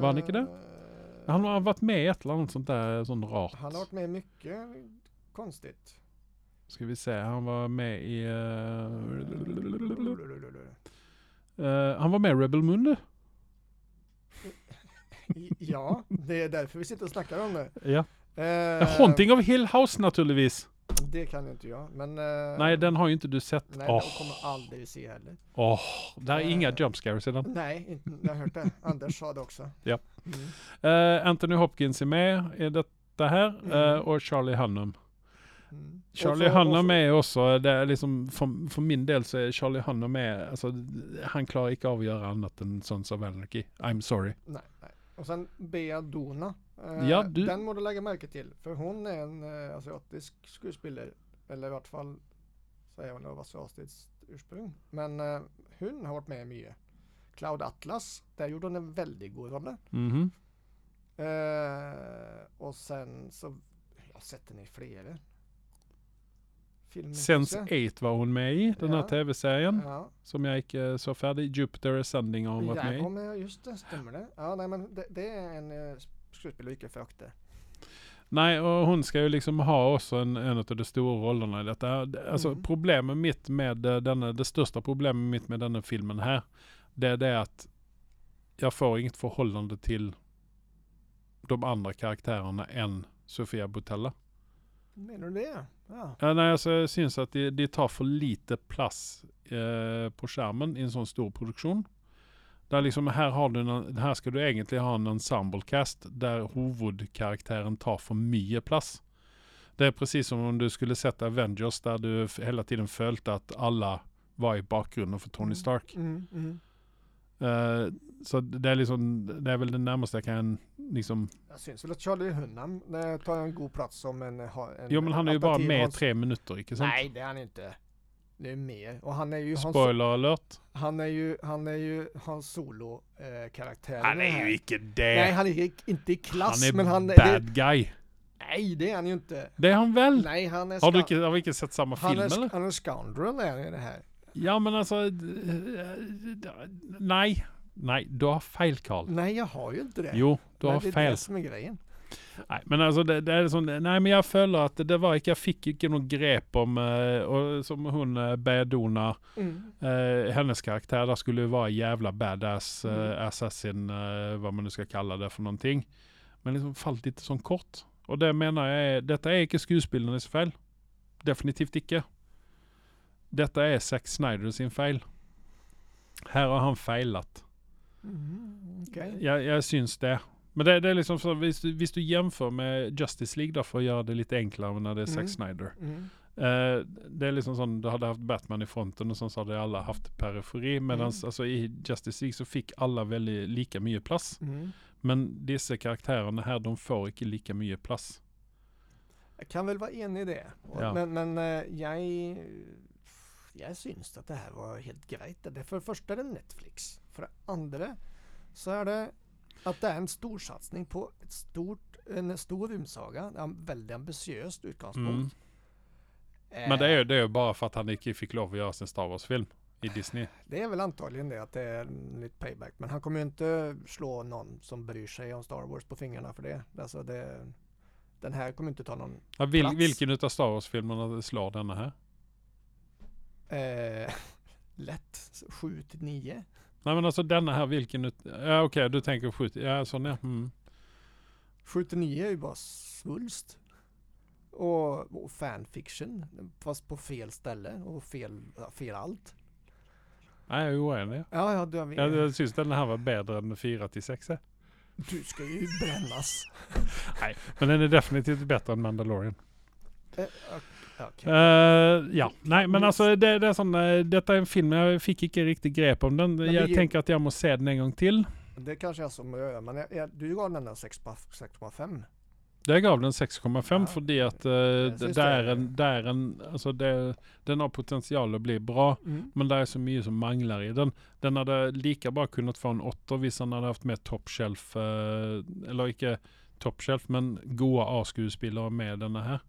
Var han inte det? Han har varit med i ett eller annat sånt där, sånt rart. Han har varit med mycket konstigt. Ska vi se, han var med i... eh, eh, han var med i Rebel Moon. Ja, det är därför vi sitter och snackar om det. Ja. Eh, Haunting of Hill House naturligtvis. Det kan ju inte jag, men... eh, Nej, den har ju inte du sett. Nej, Åh, den kommer aldrig se heller. åh, där är inga Eh. jump scares i den. Nej, inte, jag har hört det. Anders sa det också. Ja. Mm. Anthony Hopkins är med i detta här Mm. och Charlie Hunnam. Mm. Och Charlie så- och Hunnam så- är också, det är liksom, för, för min del så är Charlie Hunnam med, alltså han klarar inte av att göra annat än Sons of Anarchy. I'm sorry. Nej, nej. Och sen Bea Dona. Eh, Ja, du- Den må du lägga märke till. För hon är en eh, asiatisk skådespelare. Eller i vart fall så är hon av asiatiskt ursprung. Men eh, hon har varit med mycket. Cloud Atlas, där gjorde hon en väldigt god roll. Mhm. Eh, och sen så, jag har sett henne i flera. Sense också. 8 var hon med i, den här Ja. tv-serien. Ja, Som jag gick eh, så färdig. Jupiter Ascending har hon varit med ja i. men just det, stämmer det? Ja, nej men det, det är en uh, skådespelare icke förakta. Nej, och hon ska ju liksom ha också en, en av de stora rollerna i detta. Alltså Mm. problemet mitt med eh, denna, det största problemet mitt med denna filmen här, det är det att jag får inget förhållande till de andra karaktärerna än Sofia Butella. Menar du det? Ja. Ja, nej, alltså, jag syns att de, de tar för lite plats eh, på skärmen i en sån stor produktion. Där liksom, här, har du en, här ska du egentligen ha en ensemblecast där huvudkaraktären tar för mycket plats. Det är precis som om du skulle sätta Avengers där du hela tiden följt att alla var i bakgrunden för Tony Stark. Mm, mm. Eh, så det är, liksom, det är väl det närmaste jag kan liksom... Jag syns väl att Charlie Hunnam tar en god plats som en... en Jo men han är ju bara med Hans- tre minuter, inte sant? Nej, det är han inte. Det är mer. Och han är ju Hans, Spoiler alert. han är ju, han är ju Hans Solo eh, karaktär. Han är ju icke det. Nej, han är inte i klass, han är men han är... bad Det, guy. nej, det är han ju inte. Det är han väl? Nej, han är... Har du inte, har vi inte sett samma han film är, eller? Han är scoundrel är det här. Ja men alltså, nej. Nej, du har fel Karl. Nej, jag har ju inte det. Jo, du Nej, har det är fel. det som är grejen. Nej, men alltså det, det är sån, nej men jag följer att det, det var jag fick inte något grepp om, eh, och som hon uh, Bedona, Mm. eh, hennes karaktär där skulle ju vara jävla badass eh, Mm. assassin, eh, vad man nu ska kalla det för någonting. Men liksom fallit lite som kort. Och det menar jag är, detta är inte skådespelarnas fel. Definitivt icke. Detta är Zack Snyder sin fel. Här har han failat. Mm, Okej. Jag, jag syns det. Men det, det är liksom så, hvis, du- jämför med Justice League då för att göra det lite enklare när det är Zack Mm. Snyder. Mm. Eh, det är liksom sån, du hade haft Batman i fronten och sen så hade alla haft periferi. Medan Mm. alltså, i Justice League så fick alla väldigt lika mycket plats. Mm. Men dessa karaktärerna här, de får inte lika mycket plats. Jag kan väl vara enig i det. Ja. Men, men eh, jag, jag syns att det här var helt grejt. Det är för det första är det Netflix. För det andra så är det att det är en stor satsning på ett stort, en stor rymdsaga. Det är en väldigt ambitiöst utgångspunkt. Mm. Men det är ju Eh, det är ju bara för att han inte fick lov att göra sin Star Wars-film i Disney. det är väl antagligen det att det är lite payback. Men han kommer ju inte slå någon som bryr sig om Star Wars på fingrarna för det. Alltså det den här kommer inte ta någon Ja, vil, Plats. vilken utav Star Wars-filmerna slår denna här? Eh, lätt 7 till 9. Nej men alltså denna här, vilken. Ja okej, du tänker skjut... Ja sån ja. Mm. 79 är ju bara svulst. Och, och fanfiction, fast på fel ställe och fel, fel allt. Nej, jag är oenig. Ja, ja, du, har- Jag, jag syns den här var bättre än 4 till 6. du ska ju brännas. Nej, men den är definitivt bättre än Mandalorian. Eh, ok- okej. Eh, ja, nej men alltså det, det är sån, eh, detta är en film, jag fick inte riktigt grepp om den. Men jag det- tänker att jag måste se den en gång till. Det kanske jag som gör, men jag, jag, du gav den där 6 på- 6,5. Jag gav den 6,5 Ja, för att uh, det, det är det. en, det är en, alltså det, den har potential att bli bra. Mm. Men det är så mycket som manglar i den. Den hade lika bra kunnat få en 8 hvis han hade haft med top shelf, eh, eller inte top shelf, men goa A-skuespillere med denna här.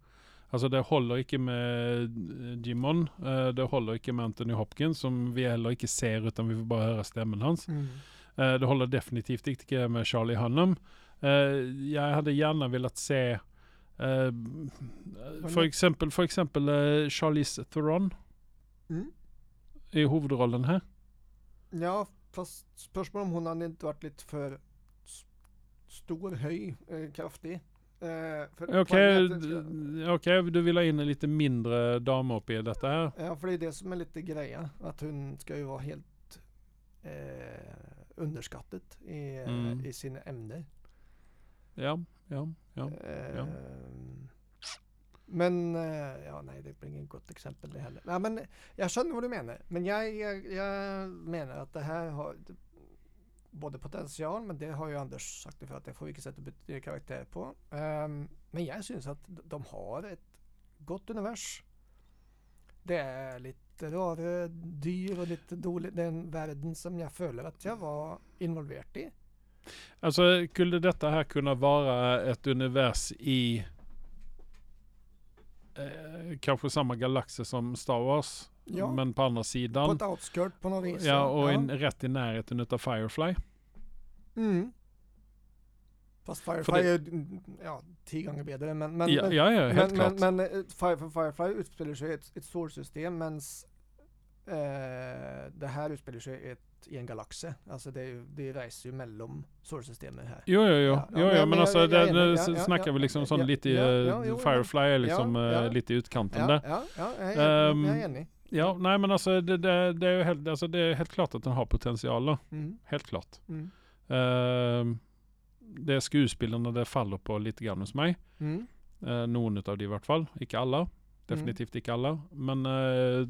Alltså det håller inte med Jimon, eh, det håller inte med Anthony Hopkins som vi heller inte ser utan vi får bara höra stämmen hans. Mm. Eh, det håller definitivt inte med Charlie Hunnam. Eh, jag hade gärna velat se för exempel, för exempel eh, Charlize Theron Mm. i huvudrollen här. Ja, fast spörsmål om hon hade inte varit lite för s- stor, eh, kraftig. Eh, Okej, ska- okej, du vill ha in en lite mindre dam upp i detta här. Ja, för det är det som är lite grejen. Att hon ska ju vara helt eh, underskattet i, Mm. i sina ämnen. Ja, ja, ja. Eh, Men, eh, ja nej det blir inget gott exempel det heller. Ja, men jag känner vad du menar. Men jag, jag, jag menar att det här har både potential, men det har ju Anders sagt för att det får vi inte sätta bet- karaktär på. Um, men jag syns att de har ett gott univers. Det är lite rare dyr och lite dålig, den världen som jag följer att jag var involverad i. Alltså skulle detta här kunna vara ett univers i eh, kanske samma galaxer som Star Wars, Ja. men på andra På sidan. ett outskirt på något vis. Ja, och In, rätt i närheten utav Firefly. Mm. Fast Firefly det- är mm, ja, tio gånger bättre. Men, men, ja, men, ja, ja, helt men, klart. men, men eh, Firefly utspelar sig i ett, ett solsystem medan eh, det här utspelar sig i, ett, i en galax. Alltså det, det reser ju mellan solsystemen här. Jo, jo, jo. Ja, jo, ja, men men jag- alltså jag- det, jag är nu enig. s- Ja, ja, snackar ja, vi liksom sån ja, lite, ja, eh, ja, Firefly är liksom ja, ja. lite i utkanten Ja, där. ja, ja, jag är, Ehm, jag är enig. Ja, nej men alltså det, det, det, är helt, alltså det är helt klart att den har potential. Mm, Helt klart. mm, Ehm, det är skådespelarna det faller på lite grann hos mig. mm, Uh, någon utav det i vart fall. Icke alla. Mm. Definitivt icke alla. Men eh,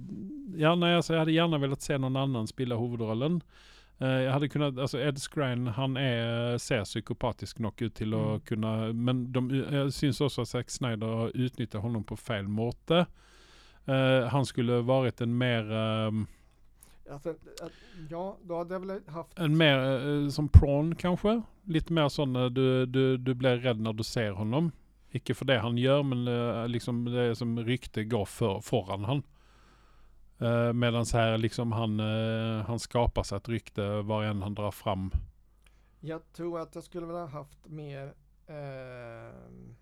ja, nej, alltså, jag hade gärna velat se någon annan spela huvudrollen. Eh, jag hade kunnat, alltså Ed Skrein han är, ser psykopatisk nog ut till att Mm. kunna, men de, jag syns också att Zack Snyder har utnyttjat honom på fel måte. Eh, han skulle varit en mer, ehm, Alltså, att- ja, då hade jag väl haft en mer eh, som prawn kanske. Lite mer sån du, du, du blir rädd när du ser honom. Icke för det han gör men eh, liksom det som rykte går för, föran han. Uh, Medan här liksom han, eh, han skapar sig ett rykte var än han drar fram. Jag tror att jag skulle vilja ha haft mer ehm,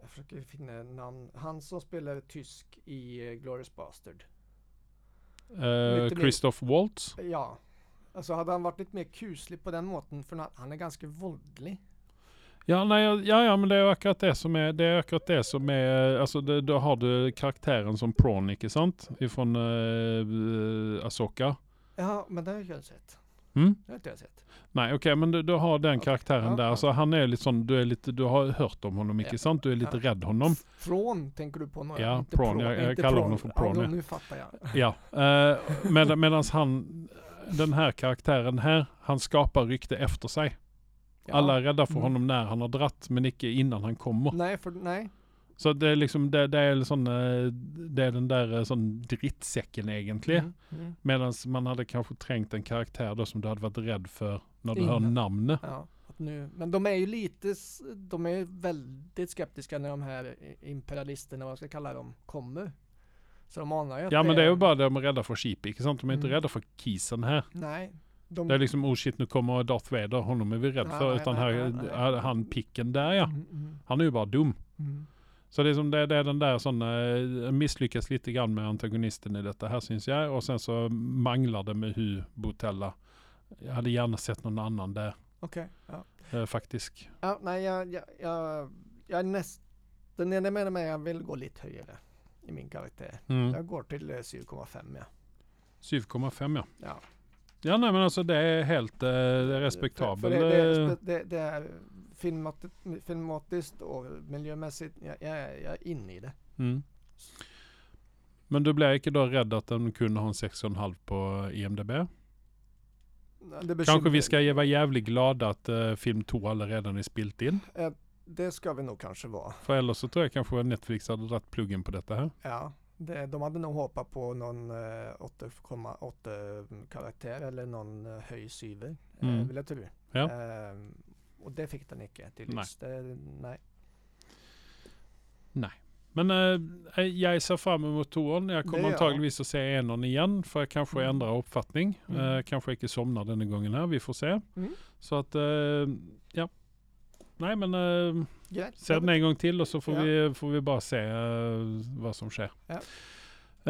Jag försöker finna namn. Han som spelar tysk i eh, Glorious Bastard. Uh, Christoph Waltz. Ja. Alltså hade han varit lite mer kuslig på den måten för han är ganska våldlig. Ja, nej, ja, ja, men det är akkurat det som är, det är akkurat det som är, alltså det, då har du karaktären som prawn, icke sant? Ifrån uh, Asoka. Ja, men det har jag sett. Mm? Det har inte jag sett. Nej okej men du, du har den Okej, karaktären ja, där. ja. Alltså han är lite sån, du är lite, du har hört om honom icke Ja. sant? Du är lite Ja. rädd honom. Från tänker du på? några? Ja, Inte prawn. Jag- jag kallar honom för prawn, Ja, nu fattar jag. Ja. Uh, med, medans han, den här karaktären här, han skapar rykte efter sig. Ja. Alla är rädda för Mm. honom när han har dratt men icke innan han kommer. Nej, för nej. Så det är liksom, det, det är sån, eh, det är den där eh, sån drittsäcken egentligen. Mm, mm. Medan man hade kanske trängt en karaktär då som du hade varit rädd för när du hör Innan. namnet. Ja, nu, men de är ju lite, de är ju väldigt skeptiska när de här i- imperialisterna, vad jag ska kalla dem, kommer. Så de anar ju att Ja men det är ju bara de är rädda för Sheep, icke sant? De är inte Mm. rädda för kisen här. Nej. De, Det är liksom, oh shit nu kommer Darth Vader, honom är vi rädd för. nej, Utan nej, här, nej, nej. han picken där ja. Mm, mm, Han är ju bara dum. mm. Så det är, som det, det är den där sån, eh, misslyckas lite grann med antagonisten i detta här syns jag. Och sen så manglar det med Hu Botella. Jag hade gärna sett någon annan där. Okej, ja. eh, faktisk. Ja, nej, jag, jag, jag, jag är nästan nere med mig. Jag vill gå lite högre i min karaktär. Mm. Jag går till eh, 7,5 ja. 7,5 ja. ja. Ja nej men alltså det är helt eh, det är För, respektabel. för det, det, är, eh, det, det är filmatiskt, filmatiskt och miljömässigt. Jag, jag, är, jag är inne i det. mm. Men du blir inte då rädd att den kunde ha en 6,5 på IMDB? Kanske vi ska vara jävligt glada att eh, film 2 redan är spilt in. Det ska vi nog kanske vara. För eller så tror jag kanske Netflix hade dragit pluggen på detta här. Ja, de hade nog hoppat på någon eh, 8,8 karaktär eller någon eh, höj syver. Mm. Eh, vill jag tro. Ja. Och det fick den inte till Nej. Det, nej. Men eh, jag ser fram emot tvåan. Jag kommer antagligen att se enern igen för jag kanske Mm. ändrar uppfattning. Mm. Eh, kanske inte somnar denna gången här, vi får se. Mm. Så att, eh, ja. Nej men eh, Grejt. se den en gång till och så får, Ja. vi, får vi bara se eh, vad som sker. Ja.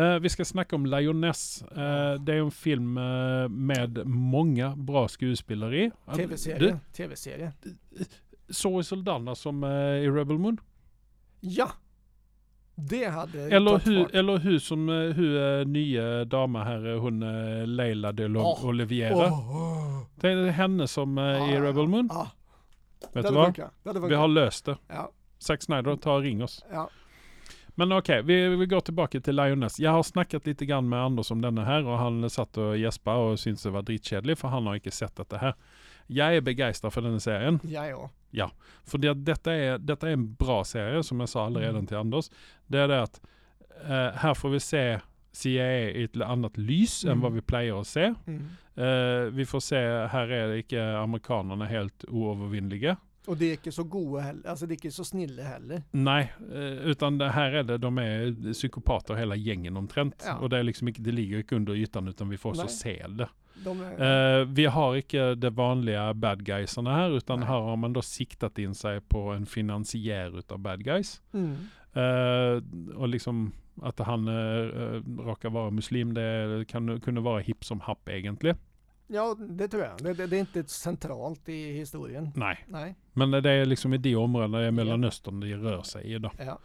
Eh, vi ska snacka om Lioness. Eh, det är en film med många bra skådespelare i. Tv-serie. Tv-serie. Zoe Saldana som i Rebel Moon. Ja! Det hade Eller hur, eller hur som hur nya damer här, hon Leila de Åh. Oliviera. Åh. Det är henne som eh, i Rebel Moon. Ja, Vet du vad? Vi har löst det. Ja, Zack Snyder, ta och ring oss. ja. Men okej, vi, vi går tillbaka till Lioness. Jag har snackat lite grann med Anders om denna här och han satt och gäspade och syntes det var dritkedlig för han har inte sett det här. Jag är begeistrad för den här serien. Ja, ja. För det, detta, är, detta är en bra serie som jag sa redan Mm. till Anders. Det är det att eh, här får vi se CIA i ett annat lys än Mm. vad vi plejer att se. Mm. Eh, vi får se, här är inte amerikanerna helt oövervinnliga. Och det är inte så goda heller. Alltså det är inte så snille heller. Nej, eh, utan det här är det, de är psykopater hela gängen omtrent. Ja. Och det, är liksom inte, det ligger inte under ytan utan vi får så Nej. se det. De är, Eh, vi har inte de vanliga bad guysarna här utan Nej. här har man då siktat in sig på en finansiär utav bad guys. mm. Eh, och liksom att han uh, råkar vara muslim, det kan kunna vara hipp som happ egentligen. Ja, det tror jag. Det, det, det är inte centralt i historien. Nej, Nej. men det är liksom i de områdena i Mellanöstern det rör sig i då. Ja.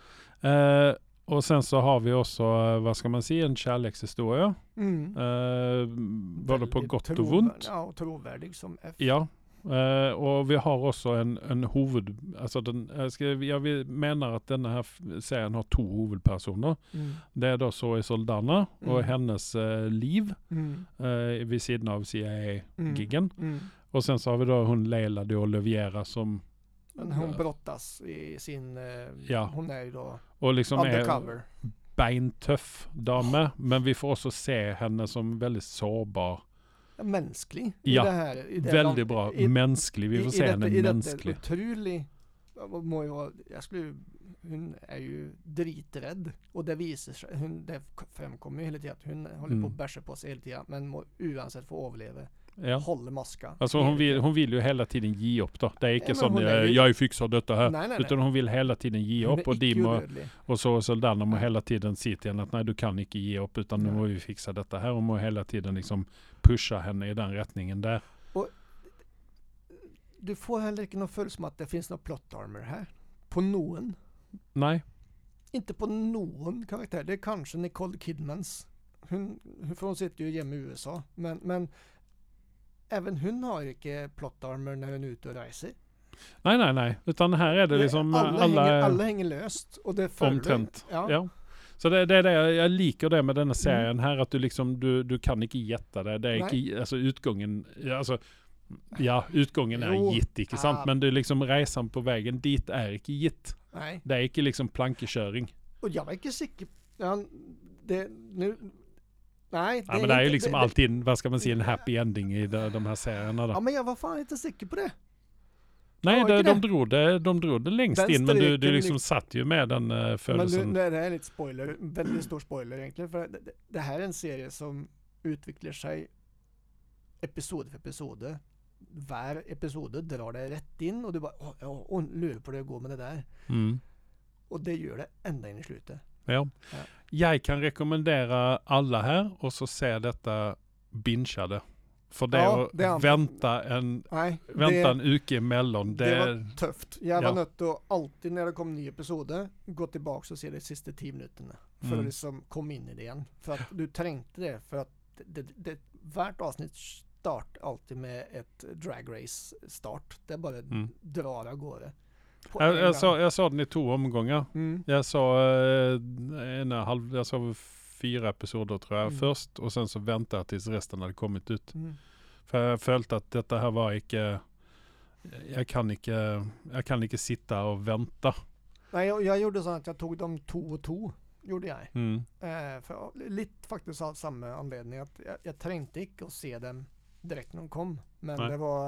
Eh, och sen så har vi också, eh, vad ska man säga, en kärlekshistoria. Mm. Eh, både på gott och ont. Ja, trovärdig som F. Ja. Eh, och vi har också en, en huvud, alltså den, jag, ska, jag menar att denna här serien har två huvudpersoner. Mm. Det är då Zoe Soldana och Mm. hennes eh, liv Mm. eh, vid sidan av CIA-giggen. Mm. Och sen så har vi då hon Leila de Oliviera som, Men hon brottas i sin... eh, Ja. Hon är ju då och liksom är undercover. beintuff dame. Men vi får också se henne som väldigt sårbar. Ja, mänsklig. Ja, här, Väldigt de- bra. i- mänsklig. Vi får i detta- henne i detta mänsklig. Otrolig. må ju vara- Jag skulle, hon är ju driträdd. Och det visar sig. Hon, det framkommer ju hela tiden att hon håller på Mm. att bärsa på sig hela tiden. Men må, oavsett få överleva. Ja. Håller maska. Alltså hon vill, hon vill ju hela tiden ge upp då. Det är inte men sån är jag, ju- jag fixar detta här. Nej, nej, Utan hon vill hela tiden ge upp och de må, och så Soldana må hela tiden säga till henne att nej du kan inte ge upp utan nu Nej. må vi fixa detta här. Hon må hela tiden liksom pusha henne i den rättningen där. Du får heller inte någon följd som att det finns någon plot armor här. På någon. Nej, Inte på någon karaktär. Det är kanske Nicole Kidmans. Hon, för hon sitter ju hemma i USA. Men, men även hon har inte plot armor när hon är ute och reser. nej, nej, nej. Utan här är det Det- liksom alla, alla, hänger, alla hänger löst. Och det följer. omtrent. Ja. Ja. Så det, det är det, jag liker det med denna serien här att du liksom, du, du kan inte getta det. Det är Mm. Inte, alltså utgången, alltså Ja, utgången är Jo. gitt, inte sant? Ah. Men det är liksom resan på vägen dit är inte gitt. Nej. Det är inte liksom plankeköring. Och jag var inte säker. Ja, det, nu, nej. Ja, men det är ju liksom det- alltid, vad ska man säga, en happy ending i de, de här serierna då. Ja men jag var fan inte säker på det. Nej, ja, de, det. drog det, de drog det längst Den in, men du, du liksom lik- satt ju med den Men nu, födelsen. är det här lite spoiler, väldigt stor spoiler egentligen. För det, det- det här är en serie som utvecklar sig episod för episod. Var episod drar det rätt in och du bara åh, åh, åh, lurar på hur det går med det där. Mm. Och det gör det ända in i slutet. Ja. Ja. Jag kan rekommendera alla här och så se detta bingeade. För det Ja, att det vänta en, Nej, vänta det, en uke emellan. Det, det var tøft. Jeg var Ja. til å alltid, når det kom ny episode, gå tilbake og se de siste ti minuttene. For Mm. å liksom komme inn i det igjen. For at du trengte det. For at det, det, det, hvert avsnitt starter alltid med et drag race-start. Det bare Mm. drar gårde. På jag, jag, så, jag såg den i två omgångar. Mm. Jag såg eh, ena halv, jag såg fyra episoder tror jag Mm. först och sen så väntade jag tills resten hade kommit ut. Mm. För jag følte at dette her var ikke Jeg kan ikke, jeg kan ikke sitte og vente. Nei, jeg, jeg gjorde sånn at jeg tok dem to og to. Gjorde jeg. Mm. Eh, for, litt faktisk av samme anledning. At jeg, jeg trengte ikke å se dem direkte når de kom. Men Nei. det var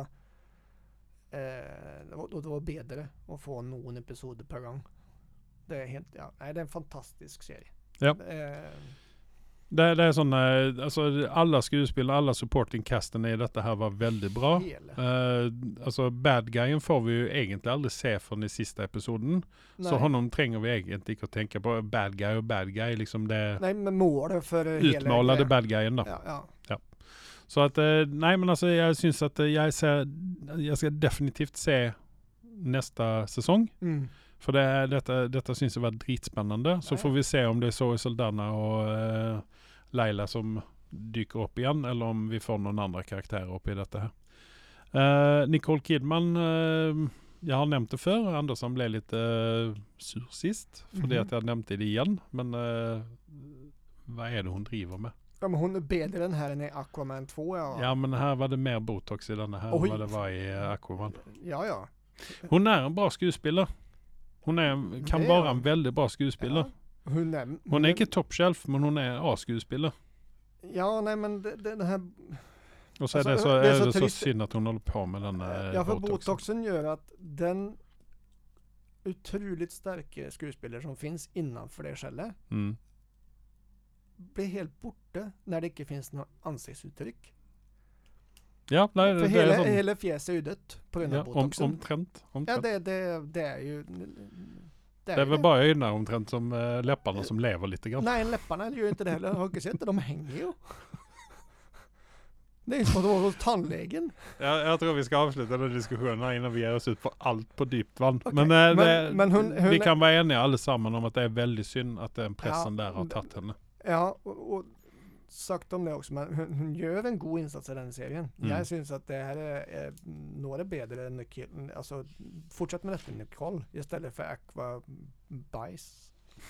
eh, det, var, det var bedre å få noen episoder per gang. Det er helt, ja, nei, det er en fantastisk serie. Ja. Eh, Det, det er sånn eh, altså, Alle skuespillere, alle supporting castene i dette her var veldig bra. Eh, altså Bad guyen får vi jo egentlig aldri se før den siste episoden. Så Nei. honom trenger vi egentlig ikke å tenke på. Bad guy og bad guy, liksom det Nei, men eh, hele utmålede greia- bad guyen, da. Ja, ja. Så at eh, Nei, men altså, jeg syns at eh, jeg ser Jeg skal definitivt se neste sesong. Mm. For det, dette, dette syns jeg var dritspennende. Så Ja, ja. får vi se om det er Zoe Saldana og eh, Laila som dyker opp igjen, eller om vi får noen andre karakterer oppi dette her. Eh, Nicole Kidman eh, Jeg har nevnt det før. Andersson ble litt eh, sur sist fordi Mhm. at jeg nevnte det igjen. Men eh, hva er det hun driver med? ja, men hun er bedre enn her enn i Aquaman 2. Ja, Ja, men her var det mer Botox i denne her Oi. enn hva det var i Aquaman. ja. ja. Hun er en bra skuespiller. Hun er, kan Det hun. en veldig bra skuespiller. Ja. Hun er, Hun er ikke toppshelf, men hun er A-skuespiller. Ja, nei, men det, det, det her Og så er Altså, det så, det er så det så synd at hun holder på med den eh, Ja, for Botoxen. botoxen gjør at den utrolig sterke skuespiller som finnes innenfor det skjellet, Mm. blir helt borte når det ikke finnes noe ansiktsuttrykk. Ja, nei, For det, det hele, er sånn hele fjeset er jo dødt pga. ja, om, botoxen. omtrent. ja, omtrent. det, det, det er jo det er vel bare øynene omtrent som uh, leppene som lever litt. Grann. Nei, lepparna gjør ikke det heller. Har du sett det? De henger jo. Det jo som å gå hos tannlegen. Ja, jeg tror vi skal avslutte denne diskusjonen her innan vi gir oss ut på alt på dypt vann. Ok, Men, eh, men- det, men hun- hun vi kan være enige alle sammen om at det er veldig synd at den pressen Ja, der har tatt henne. Ja, og, og sagt om det også, men hun gjør en god innsats i denne serien. Mm. Jeg syns at det her er, er nå er det bedre enn Nicole Altså, fortsett med dette, Nicole, i stedet for Aqua.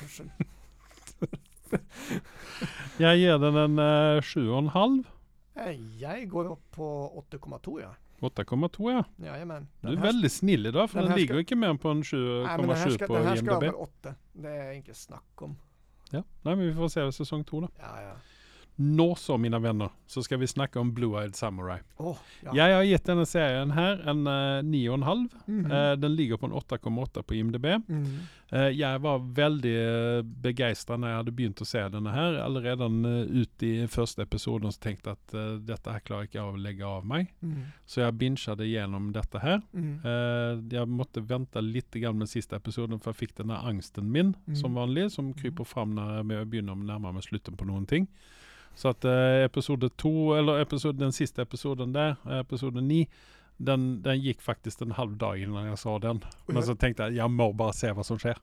Unnskyld. Jeg gir den en uh, 7,5. Eh, Jeg går opp på 8,2, ja. 8,2, ja. Jajamän. Du er veldig snill i dag, for den den, ligger jo ikke mer på en Nei, men den her 7,7 skal, på den her skal IMDb. over 8. Det er ikke snakk om. Ja. Nei, men vi får se sesong to, da. Ja, ja. Nå så, mine venner, så skal vi snakke om Blue Eyed Samurai. Åh, ja. Jeg har gitt denne serien her en uh, 9,5. Mhm. Eh, den ligger på en 8,8 på IMDb. Mhm. Eh, jeg var veldig uh, begeistra når jeg hadde begynt å se denne her. Allerede uh, ut i første episoden så tenkte jeg at eh, dette her klarer ikke jeg å legge av meg. Mhm. Så jeg binget gjennom dette her. Mhm. Eh, jeg måtte vente litt grann med siste episoden, for jeg fikk denne angsten min, Mm. som vanlig, som kryper fram når jeg begynner å nærme meg slutten på noen ting. Så at eh, episode to, eller episode, den siste episoden der, eh, episode ni, den, den gikk faktisk en halv dag innan jeg så den. Men så tenkte jeg jeg må bare se hva som skjer.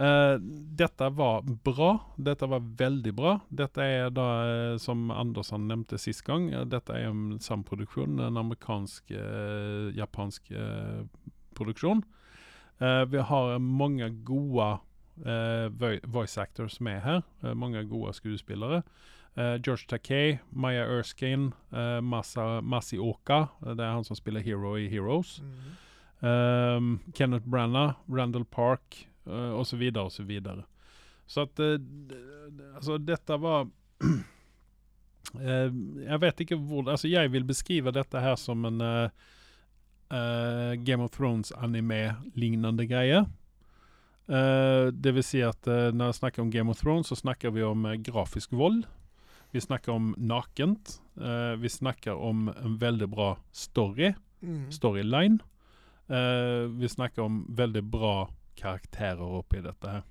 Eh, dette var bra. Dette var veldig bra. Dette er da, eh, som Andersson nevnte sist gang, eh, dette er en samproduksjon, en amerikansk-japansk eh, produksjon. Eh, vi har eh, voi- voice actors med her. Eh, mange gode Eh, George Takei, Maya Erskine, eh, Masa, Masioka. eh, Det er han som spiller Hero i Heroes. Mhm. Ehm, Kenneth Branagh, Randall Park och så vidare och så vidare. Så att alltså detta var jag vet inte hvor, alltså jag vill beskriva detta här som en Game of Thrones anime liknande grejer. Det vill säga att när jag snackar om Game of Thrones så snackar vi om grafisk våld. Vi snackar om nakent. Eh, vi snackar om en väldigt bra story Mhm. storyline. Eh, vi snakker om veldig bra karakterer oppi dette her.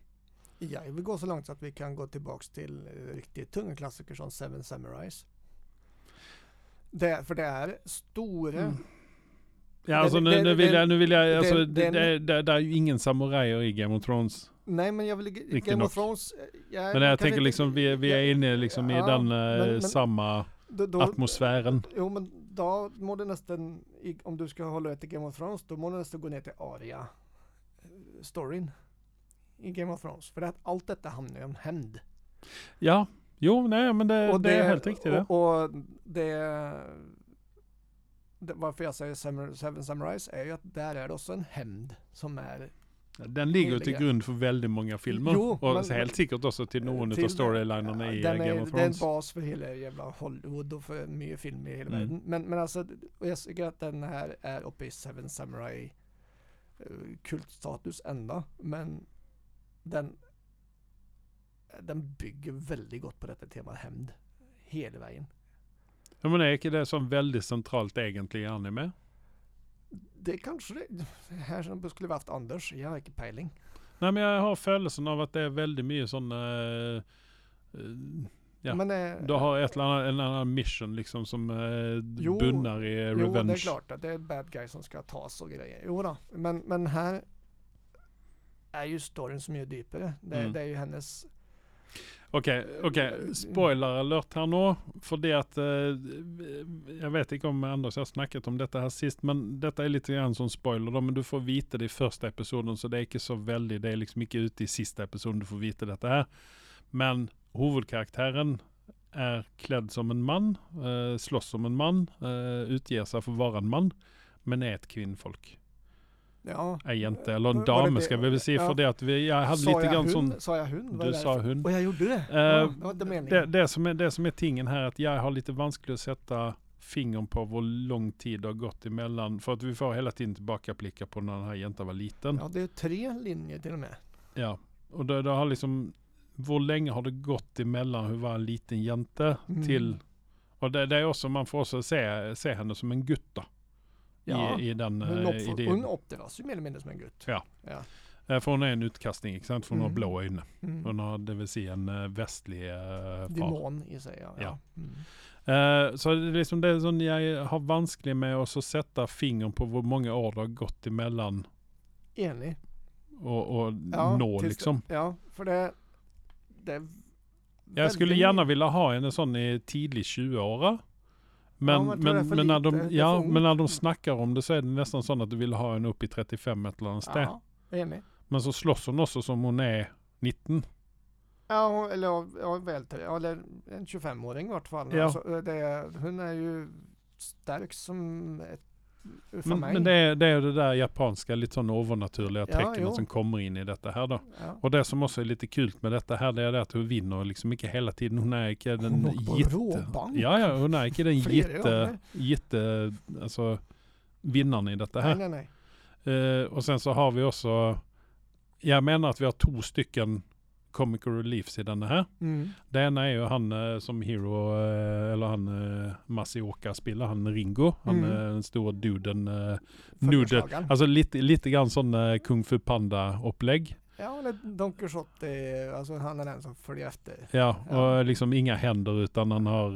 Jeg vil gå så langt at vi kan gå tilbake til eh, riktig tunge klassikere som Seven Samurais. Det, för det är stora... Mm. Ja, Det- alltså nu, det- nu vill det- jag, nu vill jag, det- alltså, det, det- det, det, det är ju ingen samurajer i Game of Thrones. Nej men jag vill... Riktigt Game of Thrones... eh, Jag, Men jag tänker inte- liksom, vi, vi är inne liksom i Ja, den eh, men- samma då, då, atmosfären. Jo men då må du nästan, i- om du ska hålla dig till Game of Thrones, då må du nästan gå ner till aria storyn i Game of Thrones. För att allt detta handlar ju om hämnd. Ja, jo, nej men det, det, är helt riktigt det. Och, och det, det, varför jag säger Seven Samurais är ju att där är det också en hämnd som är Den ligger ju till heliga. grund för väldigt många filmer. Jo, och men- helt säkert också till någon till- av storylinerna i den eh, Game är, of Det är en Thrones. bas för hela jävla Hollywood och för mycket film i hela Mm. världen. Men, men alltså, jag tycker att den här är uppe i Seven Samurai eh, kultstatus ända. Men den, den bygger väldigt gott på detta tema hämnd. Hela vägen. Ja men är inte det som väldigt centralt egentligen i anime? Det kanske det, här skulle vi haft Anders, jag har inte pejling. Nej men jag har födelsen av att det är väldigt mycket sån... eh, eh, Ja. Men, eh, du har ett eller annat, en annan mission liksom som eh, Jo, bunnar i Jo, revenge. det är klart att det är bad guy som ska tas och grejer. Jo då. Men, men här är ju storyn som är djupare. Det, Mm. det är ju hennes... Okej, okej. Spoiler alert här nu. För det att, eh, jag vet inte om Anders har snackat om detta här sist, men detta är lite grann som spoiler då, men du får veta det i första episoden, så det är inte så väldigt, det är liksom inte ute i sista episoden du får veta detta här. Men huvudkaraktären är klädd som en man, eh, slåss som en man, eh, utger sig för att vara en man, men är ett kvinnfolk. Ja. Inte, eller en dam ska vi väl ja. för det att vi, jag hade Sa lite jag grann hund? sån, Sa jag hund? Var du sa hund. Och jag gjorde det? Eh, ja, det var inte meningen. Det, det, som är, det som är tingen här är att jag har lite vanskligt att sätta fingern på hur lång tid det har gått emellan. För att vi får hela tiden tillbaka blickar på när den här jäntan var liten. Ja. Ja, det är tre linjer till och med. Och det, det har liksom, hur länge har det gått emellan hur var en liten jänte Mm. till, och det, det är också, man får också se, se henne som en gutta. Ja. I, i den Hon, eh, hon idén. ju mer eller mindre som en gutt. Ja. ja. Eh, För hon är en utkastning, inte sant? För hon har Mm. blå ögon. Mm. Hon har, det vill säga en eh, västlig eh, far. Demon i sig. Ja. Ja. Mm. Eh, så det är liksom det som jag har vanskligt med att så sätta fingern på hur många år det har gått emellan Enig. och, och Ja, nå liksom. Ja, för det... det Jag skulle gärna vilja ha en sån i tidig 20-åra. Men, Ja, men det men, när de, Det ja, men när de snackar om det så är det nästan så att du vill ha en upp i 35 ett eller annat ställe. Men så slåss hon också som hon är 19. Ja, eller ja, väl eller en 25-åring i vart fall. Ja. Alltså, det, är- hon är ju stark som ett, Men, men det, är, det är det där japanska, lite sån övernaturliga Ja, tecknen jo. som kommer in i detta här då. ja. Och det som också är lite kul med detta här, det är det att hon vinner liksom inte hela tiden. Hon är inte den Hon jätte... Ja, ja, hon är inte den jätte, jätte, alltså vinnaren i detta Nej, här. nej, nej. Eh, och sen så har vi också, jag menar att vi har två stycken comic reliefs i den här. Mm. Det ena är ju han eh, som Hero, eh, eller han uh, Masioka spelar, han Ringo. Han Mm. den stora duden. Uh, Nude. Följeslagaren. Alltså lite, lite grann sån uh, Kung Fu Panda-upplägg. Ja, eller Don Quixote, alltså han är den som följer efter. Ja, Ja. och liksom inga händer utan han har...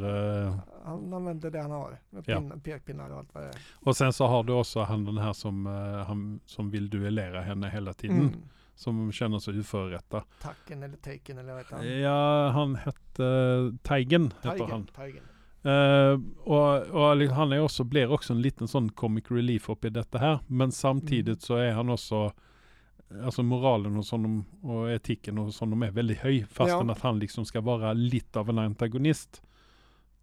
eh, Han använder det han har. Med Ja. pin, pekpinnar och allt vad det är. och sen så har du också han den här som, eh, han, som vill duellera henne hela tiden. Mm. Som känner sig oförrätta. Tacken eller taken eller vad heter han? Ja, han hette uh, Taigen. Heter Tiger, han. Tiger. Eh, och, och han är också, blir också en liten sån comic relief upp i detta här. Men samtidigt Mm. så är han också, alltså moralen hos honom och etiken hos honom är väldigt hög. Fastän Ja. att han liksom ska vara lite av en antagonist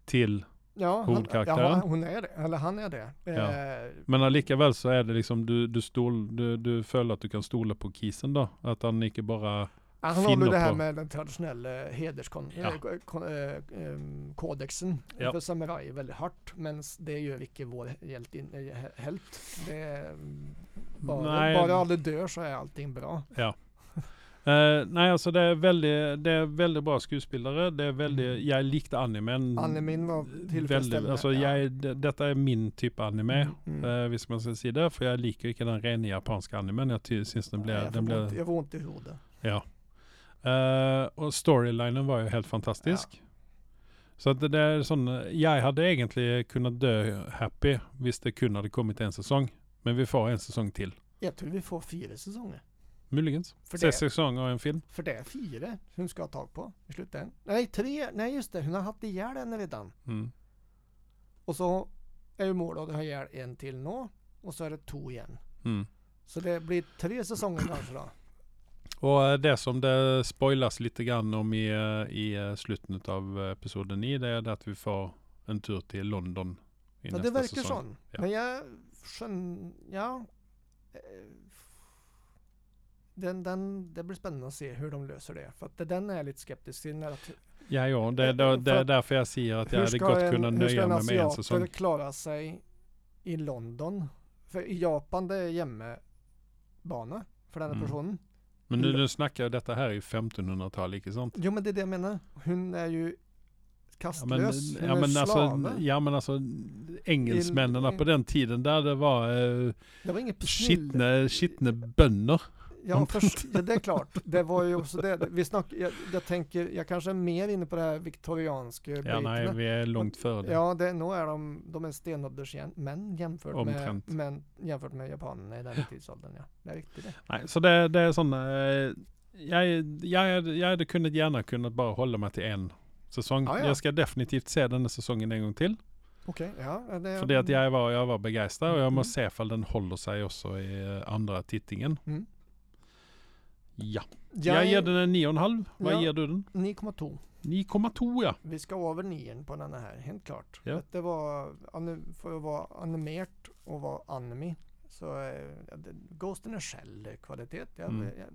till, Ja, han, Huvudkaraktären. ja, hon är det. Eller han är det. Ja. Eh, men likaväl så är det liksom, du, du, stol, du, du följer att du kan stola på kisen då. Att han inte bara, han håller det här på- med den traditionella hederskodexen Ja. Ja. för samuraj väldigt hårt. Men det gör icke vår hjälte, eh, helt. Det är, mm, bara, Nej. bara alla dör så är allting bra. Eh, nej alltså det är väldigt, det är väldigt bra skådespelare. Det är väldigt, jag likte animen. Animen var tillfredsställande, Väldigt, alltså ja. jag, är- det, detta är min typ av anime. Mm. Uh, visst man ska säga det. För jag liker inte den rena japanska animen. Jag syns den blir, Nej, jag, den blir, jag får ont i huvudet. ja. Eh, och storylinen var ju helt fantastisk. Så at det er sånn Jeg hadde egentlig kunnet dø happy hvis det kun hadde kommet en sesong. Men vi får en sesong til. Jeg tror vi får fire sesonger. Muligens. Sex det, sesonger og en film. for det er fire hun skal ha tak på i slutten. Nei, tre. Nei, just det. Hun har hatt i hjel en redan. Mm. Og så er jo målet å ha i hjel en til nå, og så er det to igjen. Mm. Så det blir tre sesonger kanskje, da. Og eh, det som det spoilas lite grann om i, eh, i eh, slutten av episode 9, det er det at vi får en tur til London i Ja, neste det verkar sesong. sånn. Ja. Men jeg skjønner Ja. Eh, Den, den, det blir spennende å se hvordan de løser det. For at den jeg litt skeptisk til. När att, Jeg òg. Det, det, det er derfor jeg sier at jeg hur hadde ska godt en, hur ska nøye en meg med en asiater sesong. klara seg i London? For i Japan det er hjemmebane for denne Mm. personen. Men nu, nu snakker jeg dette her i 1500-tallet, ikke sant? Jo, men det er det jeg mener. Hun er jo Ja men. Hun ja, er men alltså, slave. ja, men alltså engelsmännen på den tiden där det var eh, det var skitne, skitne bönder. Ja, först, ja, det är klart. Det var ju också det. Vi snack, jag, jag tänker, jag kanske är mer inne på det här viktorianska Ja, biten. nej, vi är långt före det. Ja, det, nu är de, de är stenåldersmän jämfört med, Omtrent. men, jämfört med japanerna i den tidsåldern. Ja. Det är riktigt det. Nej, så det, det är sån, eh, jag, jag, jag hade kunnat gärna kunnat bara hålla mig till en säsong. Ja, ja. Jag ska definitivt se den här säsongen en gång till. Okej, ja. Det, För det att jag var, jag var begeistrad och jag Mm. måste se ifall den håller sig också i eh, andra tittingen. Mm. Ja. Jag, Jag ger den en 9,5. Vad Ja. ger du den? 9,2. 9,2 ja. Vi ska över nian på den här, helt klart. Ja. Att Det var, för att vara animerat och vara anime, så ja, det- Ghosten är Shell-kvalitet. Ja, Mm. ja,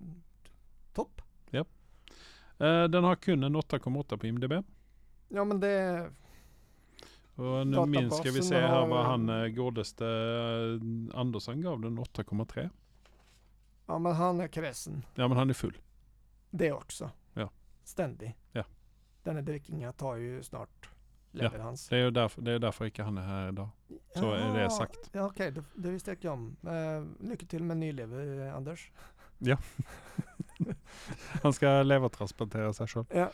topp. Eh, den har kun en 8,8 på IMDB. Ja men det, Och nu minns ska vi se här vad han eh, godeste eh, Andersson gav den 8,3. Ja men han är kräsen. Ja men han är full. Det också. Ja. Ständig. Ja. Den här drickingen tar ju snart leverans. Det är därför, det är därför inte han är här idag. Så är det sagt. Ja, Okej, det, det visste jag inte om. Eh, lycka till med nylever, eh, Anders. Han ska levertransplantera sig själv. Ja.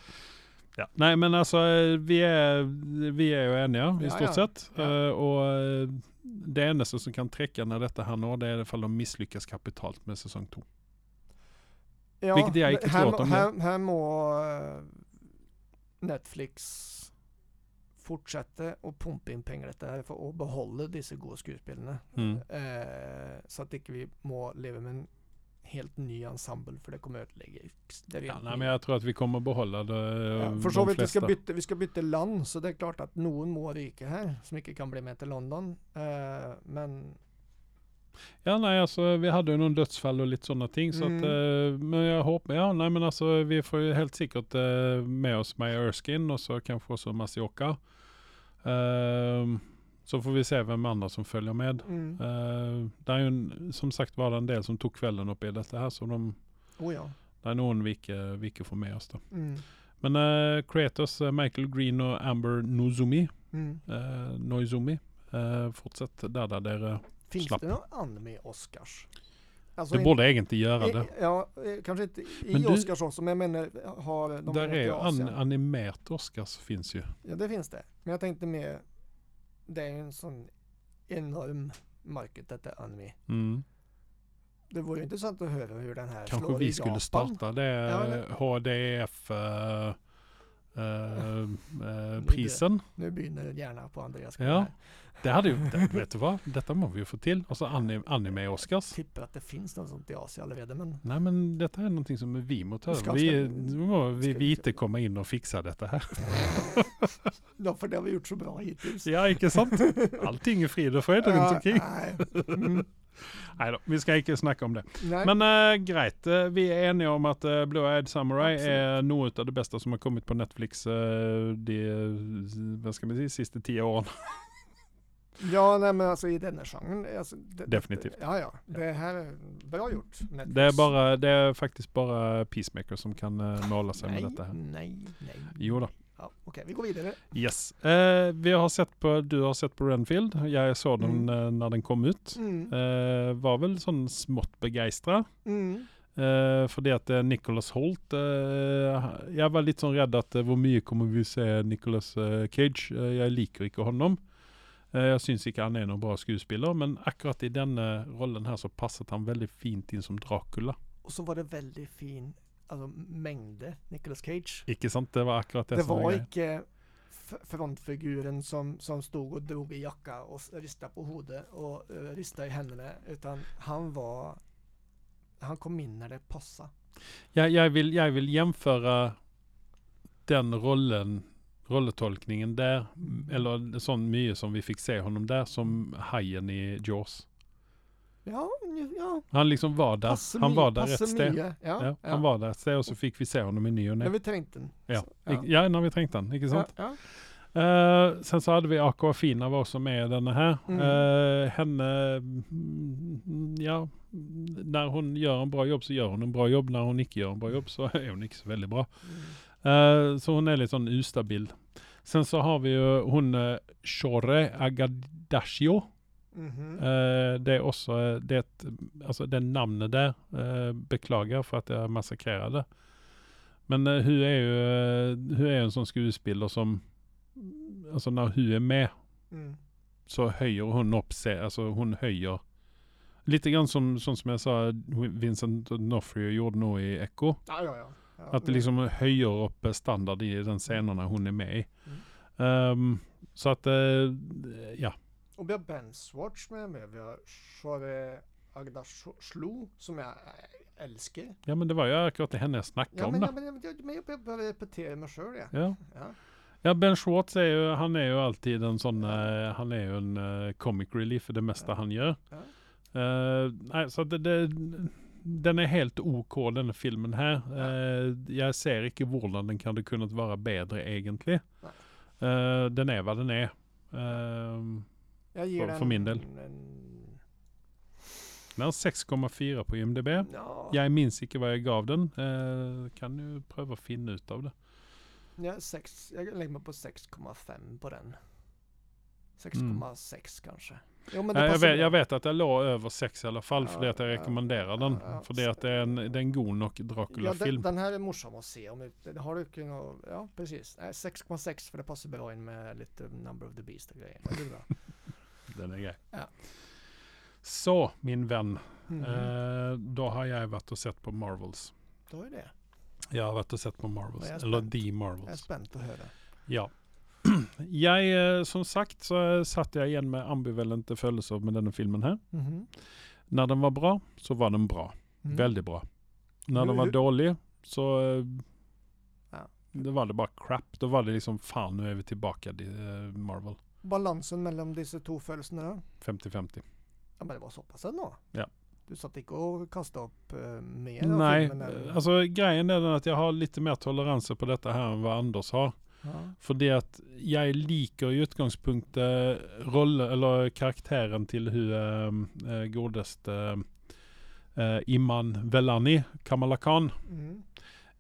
Ja. Nej men alltså eh, vi är, vi är ju eniga i Ja, stort ja. sett. Ja. Eh, och det enda som kan träcka när detta här når det är ifall de misslyckas kapitalt med säsong två. Ja, Vilket jag inte här, att de här, här må eh, Netflix fortsätta och pumpa in pengar i detta här för att behålla dessa goda skådespelarna. Mm. Eh, så att inte vi må leva med en helt ny ensemble för det kommer är Ja, ny- men jag tror att vi kommer behålla det. Ja, eh, för så vidt vi ska, bytte, vi ska byta land så det är klart att någon må ryka här som inte kan bli med till London. Eh, men Ja nej alltså vi hade ju någon dödsfall och lite sådana ting. Så Mm. eh, men jag hoppas, ja nej men alltså vi får ju helt säkert eh, med oss Maja Erskine och så kanske också Masioka. Ehm, så får vi se vem andra som följer med. mm, Uh, det är ju en, som sagt var en del som tog kvällen upp i detta här så de, oh ja. det är någon vi inte vi inte får med oss då. Mm, Men uh, Kratos, eh, Michael Green och Amber Nozumi, mm. uh, Noizumi, fortsätt där där det, Finns Slapp. det någon anime Oscars? Alltså det borde egentligen göra i, det. Ja, kanske inte i Men du- Oscars också, men jag menar har de Där är an, animerat Oscars finns ju. Ja, det finns det. Men jag tänkte mer, det är en sån enorm market detta anime. Mm. Det vore intressant att höra hur den här Kanske slår i vi skulle Japan. starta det Ja, eller- HDF eh, eh, eh, prisen. Nu börjar gärna på Andreas. Ja. Det hade ju, det, vet du vad? Detta måste vi ju få till. Och så anime, anime Oscars. Tippar att det finns något sånt i Asien redan, men Nej men detta är någonting som vi måste ta Ska- över. Vi, må vi ska- vite komma in och fixa detta här. ja, för det har vi gjort så bra hittills. Ja, inte sant? Allting är frid och fröjd runt omkring. nej. Mm, Nej då, vi ska inte snacka om det. nej. Men uh, greit, eh, vi är eniga om att uh, Blue-Eyed Samurai Absolut. är något av det bästa som har kommit på Netflix uh, de, vad ska man säga, sista tio åren. Ja, nej men alltså i denna genren. Alltså, det, Definitivt. Ja, ja. Det här är bra gjort. Netflix. Det är, bara, det är faktiskt bara Peacemaker som kan uh, måla sig nej, med detta här. Nej, nej. Jo då. Ja, Okej, vi går vidare. Yes. Eh, vi har sett på, du har sett på Renfield. Jag såg den Mm. eh, när den kom ut. Mm. Eh, var väl sån smått begeistrad. Mm. Eh, fordi at eh, Nicholas Holt eh, Jeg var litt sånn redd at eh, hvor mye kommer vi se Nicholas eh, Cage? Eh, jeg liker ikke honom. Eh, jeg syns ikke han er noen bra skuespiller, men akkurat i denne rollen her så passet han veldig fint inn som Dracula. Och så var det väldigt fin alltså, mängde Nicolas Cage. Ikke sant? Det var akkurat det, Det som var inte f- frontfiguren som, som stod och drog i jacka och ristade på hodet och uh, ristade i händerna utan han var han kom in när det passade. Jeg, jeg, vil, jeg vil jämföra den rollen, rolletolkningen der, m- eller sånn mye som vi fikk se honom der, som hajen i Jaws. Ja, ja. Han liksom var der. Passar Han var der passar et sted. mye. Ja, Ja, han var der et sted, og så fikk vi se honom i ny og När ne. vi tänkte den. Ja. Ja. Ja, når vi trengte han, ikke sant? Ja, Eh, sen så hadde vi Aquafina var også med i denne her. Mm. Eh, henne, mm, ja, når hun gjør en bra jobb så gjør hun en bra jobb. Når hun ikke gjør en bra jobb så er hun ikke så veldig bra. Mm. Eh, så hun er litt sånn ustabil. Sen så har vi jo hun uh, Shore Agadashio. Det er også eh, det, et, altså det navnet der. eh, beklager for at jeg massakrerer det. Men jo eh, Hun er jo en sånn skuespiller som Altså, når hun er med, Mm. så høyer hun opp seg Altså, hun høyer Litt grann som, sånn som jeg sa Vincent D'Onofrio gjorde nå i Ekko. Ja, ja, ja. Ja. At det liksom høyer opp standard i den scenen hun er med i. Um, så at eh, Ja. Och vi har Ben Swartz med, med vi har Shore Agda Shlo som jag älskar. ja, men det var jo akkurat det henne jeg snakket Ja, om, men, ja, men, jag- jag- men jag behöver repetera mig själv. Ja. Ja. Ja. Ja, Ben Schwartz er jo, han er jo alltid en sånn eh, Han er jo en eh, comic relief for det meste han gjør. Ja. Eh, nei, så det, det Den er helt OK, denne filmen her. Eh, jeg ser ikke hvordan den hadde kunnet være bedre, egentlig. Nei. Eh, den er hva den er. Eh, Jag ger För- den för min del. En, den har 6,4 på IMDb. ja, Jeg minnes ikke hva jeg gav den. Eh, kan jo prøve å finne ut av det. ja, sex, jag lägger mig på 6,5 på den. 6,6 kanske. Jo, men det Ja, jeg, passar vet, jeg vet at jeg lå over 6 i alle fall, Ja, fordi at jeg ja, rekommenderer den. ja, ja. Fordi at det er en, det en god nok Ja, den, Dracula-film. den här är morsom att se. Om du, har du kunnat, ja precis. Nej, 6,6 för det passar bra in med lite Number of the Beast och grejer. Det är bra. Den er grei. Ja. Så, min venn. Mhm. Eh, da har jeg vært og sett på Marvels. Då är det. Jeg har vært og sett på Marvels. Jag är Eller. The Jag är Marvels. spänd att höra. Ja. Jeg, eh, som sagt, så satt jeg igjen med ambivalente følelser med denne filmen her. Mhm. Når den var bra, så var den bra. Mm. Veldig bra. Hur- den var hur- dårlig, så eh, Ja. Da var det bare crap. Da var det liksom faen, nå er vi tilbake i eh, Marvel. Balansen mellan dessa två födelserna då? 50-50. Ja men det var så pass ändå. Ja. Du satt ikke og kasta opp uh, mer Nei, filmen? eller? altså greien er den at jeg har litt mer toleranse på dette her enn hva Anders har. Ja. Fordi at jeg liker i utgangspunktet rolle, eller karakteren til hun eh, godeste eh, Iman Velani, Kamala Khan. Mm.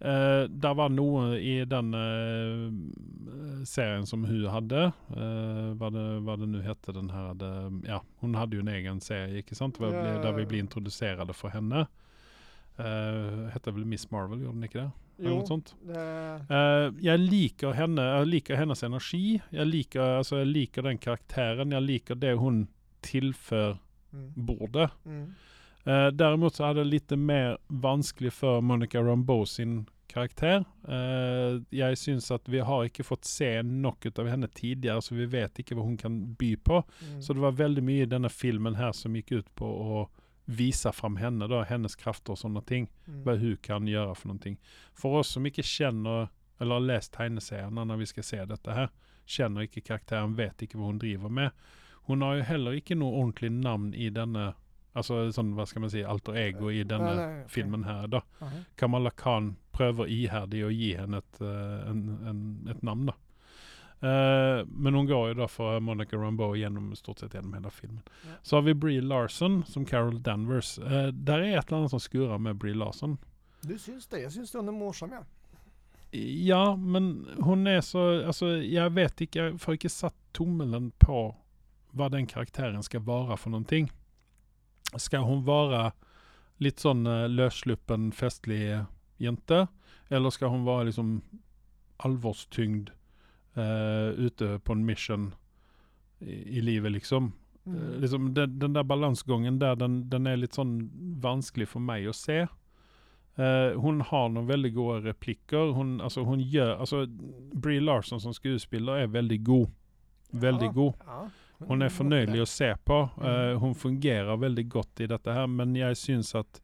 Eh, der var noe i den eh, serien som hun hadde. Eh, hva det, hva det nå heter den her det, Ja, hun hadde jo en egen serie, ikke sant? Ble, ja, der vi blir introdusert for henne. Uh, heter vel Miss Marvel, gjorde den ikke det? Jo, noe sånt? det, Eh, jeg liker henne, jeg liker hennes energi. Jeg liker, altså, jeg liker den karakteren. Jeg liker det hun tilfører mm. bordet. Mm. Eh, däremot så hade det lite mer vanskelig for Monica Rambeau sin karakter. Eh, jeg syns at vi har ikke fått se nok av henne tidligere, så vi vet ikke hva hun kan by på. Mm. Så det var veldig mye i denne filmen her som gikk ut på å vise fram henne, da, hennes krafter og sånne ting. mm. Hva hun kan gjøre for noen ting. For oss som ikke kjenner, eller har lest tegneseriene når vi skal se dette her, kjenner ikke karakteren, vet ikke hva hun driver med. Hun har jo heller ikke noe ordentlig navn i denne Altså sånn, hva skal man si, alter ego i denne Nei, nei, ok. filmen her, da. Aha. Kamala Khan prøver iherdig å gi henne et, eh, en, en, et navn, da. Eh, men hun går jo da for Monica Rambeau gjennom stort sett gjennom hele filmen. Ja. Så har vi Bree Larson som Carol Danvers. Uh, der er et eller annet som skurrer med Bree Larson. Du syns det? Jeg syns hun er morsom, ja. Ja, men hun er så Altså, jeg vet ikke Jeg får ikke satt tommelen på hva den karakteren skal være for noen ting. Skal hun være litt sånn eh, løssluppen, festlig jente? Eller skal hun være liksom alvorstyngd eh, ute på en mission i, i livet, liksom? Mm. Eh, liksom den, den der balansgången der, den, den er litt sånn vanskelig for meg å se. Eh, hun har noen veldig gode replikker. Hun, altså, hun gjør altså, Brie Larson som skuespiller er veldig god. Ja, god. ja. Hun er fornøyelig å se på. Mm. Eh, hun fungerer veldig godt i dette her, men jeg syns at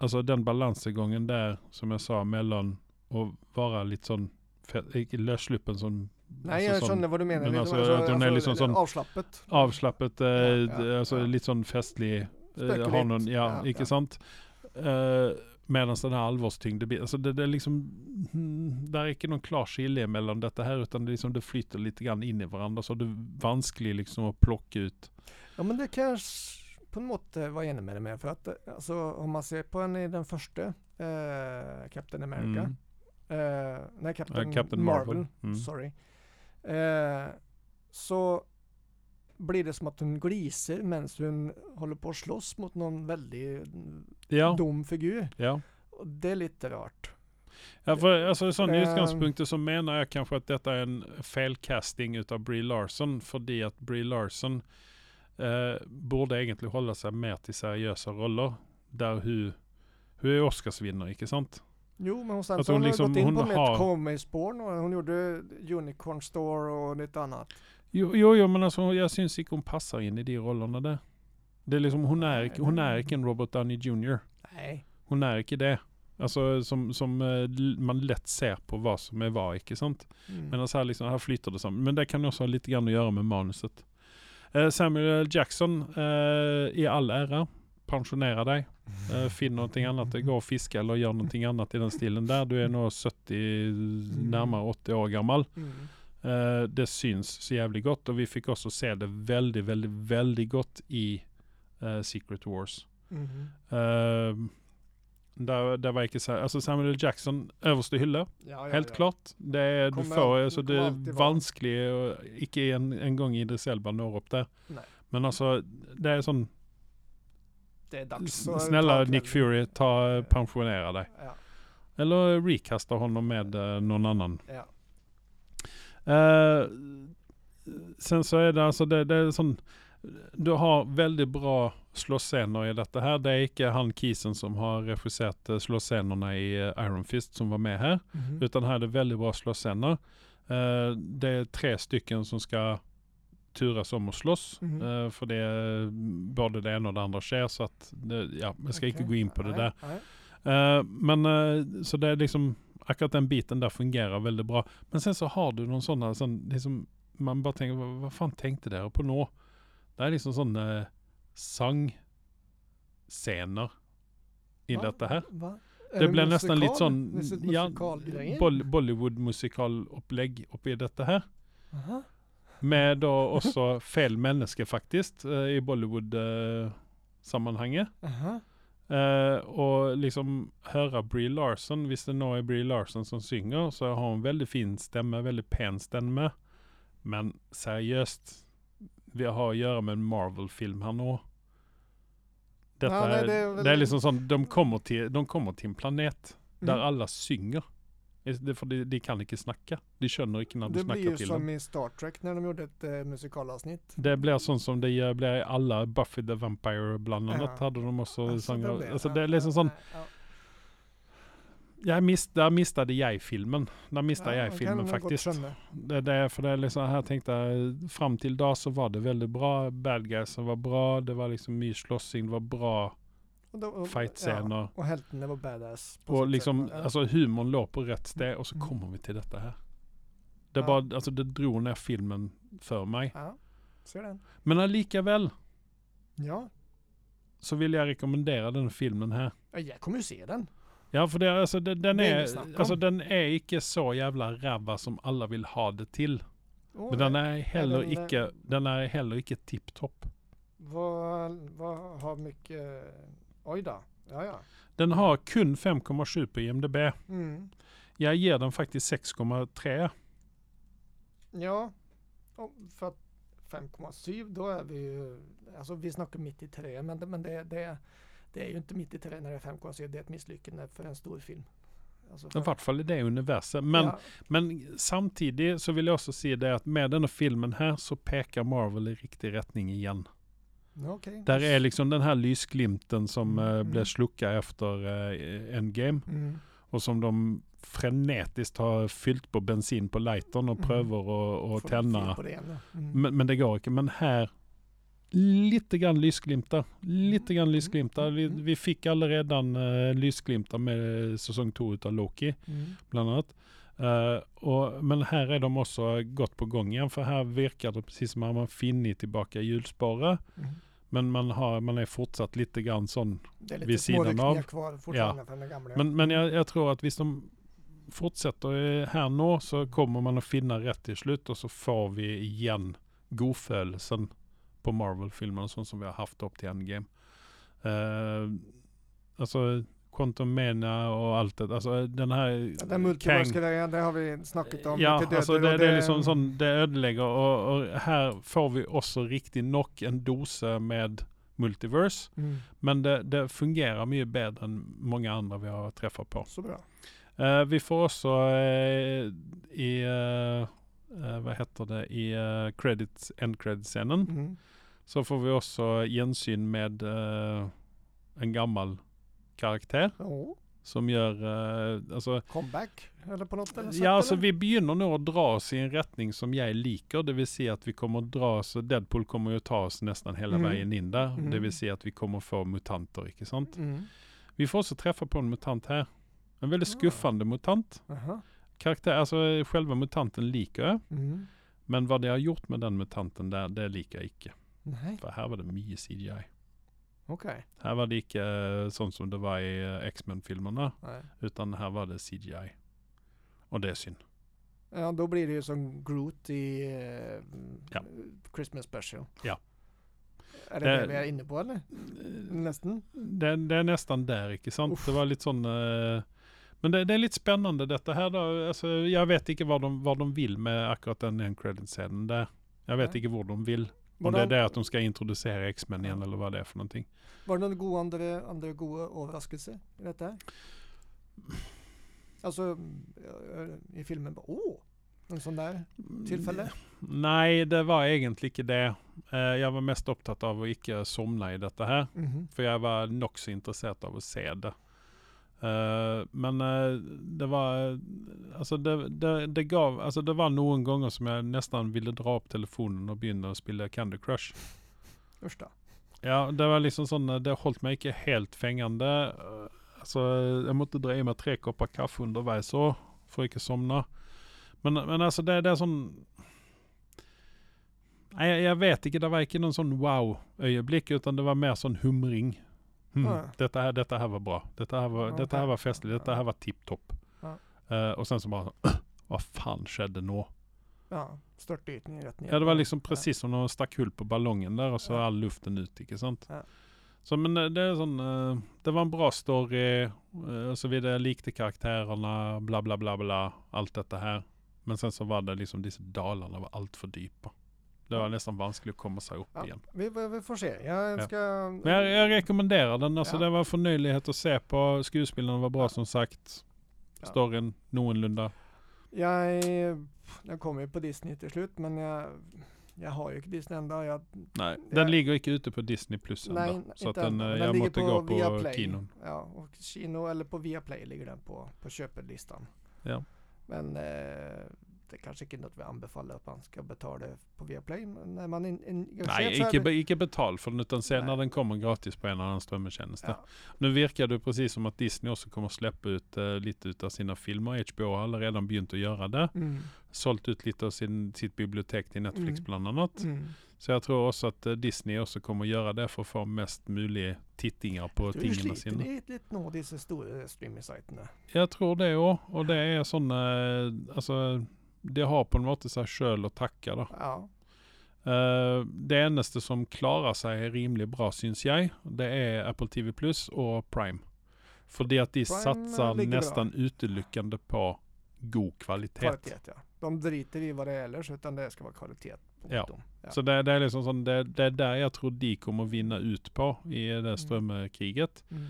altså, den balansegangen der, som jeg sa, mellom å være litt sånn løssluppen sånn Nei, altså jeg sånn- skjønner hva du mener. men sånn- at hun er liksom sånn Avslappet. avslappet, eh, Ja, ja, altså ja. litt sånn festlig. eh, har ja, Ja, ikke ja. sant? Uh, Medan den her alvorstyngde biten altså det, det er liksom hmm, Det er ikke noen klar skilje mellom dette her, utan det, liksom, det flyter litt grann inn i hverandre. Så det er vanskelig liksom å plukke ut Ja, men det kan jeg s- på en måte være enig med deg med. For at eh, altså, om man ser på henne i den første, eh, Captain America Mm. Eh, Nei, Captain, Eh, Captain Marvel. Marvel. Mm. Sorry. Eh, så blir det som at hun gliser mens hun holder på å slåss mot noen veldig Ja. dum figur. ja. Det er litt rart. Ja, for altså, sånn I Eh, utgangspunktet så mener jeg kanskje at dette er en feilcasting ut av Brie Larson, fordi at Brie Larson eh, burde egentlig holde seg mer til seriøse roller, der hun Hun er Oscarsvinner, ikke sant? Jo, men sen Att hon har hon liksom- gått in hon på med har- nu. Hon gjorde Unicorn Store och lite annat. Jo, jo, jo men altså, jeg syns ikke hun passer inn i de rollene der. Det er liksom, er ikke, hun er ikke en Robert Downey jr. Nej. Hun er ikke det. Altså, som, som eh, man lett ser på hva som er hva, ikke sant? Mm. Men altså her, liksom, her flyter det sammen. Men det kan også ha litt grann å gjøre med manuset. Eh, Samuel. Jackson, eh, i all ære, pensjonere deg. Eh, finn noe annet. Gå og fiske eller gjør noe annet i den stilen der. Du er nå 70, nærmere 80 år gammel. Mm. Eh, det syns så jævlig godt, og vi fikk også se det veldig, veldig, veldig godt i eh, Secret Wars. Mhm. Eh, der var ikke så, altså Samuel L. Jackson, øverste hylle, Ja, ja, helt ja. klart. Det du Kommer får, al- altså, det være. vanskelig å Ikke en, en gang Idris Elba når der. Nei. Men altså, det er sånn Det är dags s- att Snälla Nick. Fury, ta pensionera deg. Ja, Eller recasta honom med eh, någon annan. ja. Eh, sen så er det altså det, det er sånn Du har veldig bra slåssscener i dette her. Det er ikke han Kisen som har regissert uh, slåssscenene i eh, Iron Fist som var med her. Mhm. Utan her er det veldig bra slåssscener. Eh, det er tre stycken som skal turas om å slåss. Mhm. eh, for det både det ene og det andre skjer. Så at det, ja, jeg skal ikke Okej. gå inn på det nej. Eh, men eh, så det er liksom Akkurat den biten der fungerer veldig bra. Men sen så har du noen sånne sånn, liksom, Man bare tenker hva, hva faen tenkte dere på nå? Det er liksom sånne sangscener i Va? dette her. Va? Är Det nesten litt musikal? sånn Mus- ja, musikalgrejer? Boll Bollywood-musikalopplegg oppi dette her. Aha. Med da også feil menneske, faktisk, eh, i Bollywood-sammenhenget. Aha. Eh, og liksom høre Brie Larson Hvis det er Brie Larson som synger, så har hun veldig fin stemme, veldig pen stemme. Men seriøst, vi har å gjøre med en Marvel-film her nå. Dette Ja, er, det det, er er, vel- liksom sånn De kommer til, de kommer til en planet der Mm. alle synger. Det, for de, de kan ikke snakke. De skjønner ikke når du Det blir ju som dem. i Star Trek när de gjorde ett eh, musikalavsnitt. Det blir sånn som det blir i alle Buffy the Vampire, blant annet. Ja. Hadde de også Alltså, sanger. blir- Altså, ja, det er liksom sånn ja, jeg mist, Der mistet jeg filmen. Der mistet ja. jeg man filmen, kan godt faktisk. skjønne. Det, det, er- for det er liksom, her tenkte jeg Fram til da så var det veldig bra. Bad guysene var bra. Det var liksom mye slåssing. Det var bra Och då- och- fight-scener. Ja, och heltene var badass. sitt liksom, sätt. Ja. altså Humoren lå på rett sted, og så Mm. kommer vi til dette her. Det, Ja. bare, altså, det dro ned filmen for meg. ja, ser den. Men allikevel Ja, så vil jeg rekommendere denne filmen her. Ja, jeg kommer jo se den. Ja, for det, altså, det, den, Det om. altså, den er ikke så jævla ræva som alle vil ha det til. Å, Men den er heller den- ikke, den er heller ikke tipp topp. Vad, vad har mycket... Oj då. Ja, ja. Den har kun 5,7 på IMDb. Mm. Jeg gir den faktisk 6,3. Ja, och för att 5,7 då är vi ju... Alltså vi snackar mitt i tre, men, det, men det, det, Det är ju inte mitt i terrängen när det är 5K, så det är ett misslyckande för en stor film. Alltså I för- vart fall i det universum. Men, ja, men samtidigt så vill jag också se det att med den här filmen här så pekar Marvel i riktig rättning igen. Okej. Där är liksom den här lysglimten som Mm, eh, mm. blev sluckad efter eh, Endgame. Mm. Och som de frenetiskt har fyllt på bensin på lightern och Mm. prövar och, och tända. Mm. Men, men det går inte. Men här, lite grann lysglimtar. Lite grann Mm. lysglimtar. Vi, Mm. vi fick redan uh, lysglimtar med eh, säsong två utav Loki, Mm. bland annat. Eh, och, men här är de också gått på gång igen, för här verkar det precis som att man finner tillbaka hjulspåret. Mm. Men man, har, man är fortsatt lite grann sån. Det är lite vid sidan av. kvar fortfarande från den gamla. Men, men jag, jag tror att visst de fortsätter här nå så kommer man att finna rätt till slut och så får vi igen godföljelsen på Marvel-filmerna sånt som vi har haft upp till Endgame. Uh, alltså Mania och allt det. Alltså den här... Den multiverse-grejen, det har vi snackat om. Ja, lite alltså det, det är liksom sån, det ödelägger och, och här får vi också riktigt knock en dosa med multiverse. Mm. Men det, det fungerar mycket bättre än många andra vi har träffat på. Så bra. Eh, vi får också eh, i, eh, vad heter det, i uh, credits, end credit-scenen Mm. så får vi också gensyn med en gammal karaktär Ja, som gör, eh, alltså, comeback eller på något eller sätt, ja alltså eller? vi begynner nog att dra oss i en rättning som jag liker, det vill säga att vi kommer att dra oss, Deadpool kommer ju att ta oss nästan hela Mm. vägen in där, Mm. det vill säga att vi kommer att få mutanter, icke sant? Mm. Vi får också träffa på en mutant här. En väldigt Ah. skuffande mutant. Aha. Karaktär, alltså själva mutanten liker jag. Mm. Men vad det har gjort med den mutanten där, det liker jag icke. Nej, För här var det mycket CGI. Okej. Här var det icke eh, sånt som det var i eh, X-Men-filmerna. Utan här var det CGI. Och det är synd. Ja, då blir det ju som Groot i eh, Ja. Christmas special. Ja. Är det Det- det vi är inne på eller? Nästan. Det, det är nästan där, icke sant? Uff. Det var lite sån... eh, men det, det är lite spännande detta här då. Alltså, jag vet inte vad de, vad de vill med akkurat den end credit-scenen där. Jag vet Nej. inte vad de vill. Om det är det, att de ska introducera X-Men igen eller vad det är för någonting. var det någon god andra, andra goda överraskelse i detta här? Alltså i filmen, bara, åh, en sån där tillfälle? Nej, det var egentligen inte det. Eh, Jag var mest upptatt av att icke somna i detta här. Mhm. För jag var nog så intresserad av att se det. Eh, Men eh, det var, alltså det, det, det gav, alltså det var någon gånger som jag nästan ville dra upp telefonen och börja spela Candy Crush. Usch då. Ja, det var liksom sån, det har hållit mig inte helt fängande. Alltså jag måste dra i mig tre koppar kaffe underveis så, för att inte somna. Men, men alltså det, det är sån... Nej, jag, jag vet inte, det var inte någon sån wow-ögonblick utan det var mer sån humring. Mm, Ja. detta, här, detta här var bra. Detta här var, Ja, detta här var festligt. Detta här var tipptopp. Ja. Eh, och sen så bara, vad fan skedde nu? Ja, störtdykning rätt ner. Ja det var liksom precis som när de stack hull på ballongen där och så Ja. all luften ut, icke sant? Ja. Så men eh, det är sån, eh, det var en bra story eh, och så vidare, likte karaktärerna, bla bla bla bla, allt detta här. Men sen så var det liksom, dessa dalarna var allt för djupa. Det var nästan vanskligt att komma sig upp Ja, igen. vi, vi, får se. Jag Ja. ska... Men jag, jag rekommenderar den, alltså Ja. det var förnöjlighet att se på, skådespelarna var bra Ja. som sagt. Ja. Storyn någorlunda. Jag, den kommer ju på Disney till slut men jag, jag har ju inte Disney ändå. Jag, Nej, Ja. den ligger inte ute på Disney plus ändå. nej, Så att den, eh, men jag måste gå på Viaplay. kinon. Ja, och Kino eller på Viaplay ligger den på, på köpelistan. Ja. Men eh, det är kanske inte något vi anbefaller att man ska betala på Viaplay. När man in, in, Nej, är icke, det- icke betal för den utan sen när den kommer gratis på en annan strömtjänst. Ja. Nu verkar det precis som att Disney också kommer släppa ut eh, lite utav sina filmer. HBO har redan begynt att göra det. Mm, Sålt ut lite av sin, sitt bibliotek till Netflix Mm. bland annat. mm. Så jag tror också att eh, Disney också kommer göra det för att få mest möjliga tittingar på tingarna sina. ni lite nå dessa stora streaming-sajterna? Jag tror det också. Och det är sådana, eh, alltså det har på något sätt här sköl att tacka då. Ja. Eh, det endaste som klarar sig rimligt bra syns jag, det är Apple TV Plus och Prime. För det att de Prime, satsar eh, ligger bra. nästan utelyckande på god kvalitet. Kvalitet ja. De driter i vad det ellers, utan det ska vara kvalitet Ja. Ja. Så det, det är liksom sån, det, det är där jag tror de kommer vinna ut på i det strömkriget. Mm.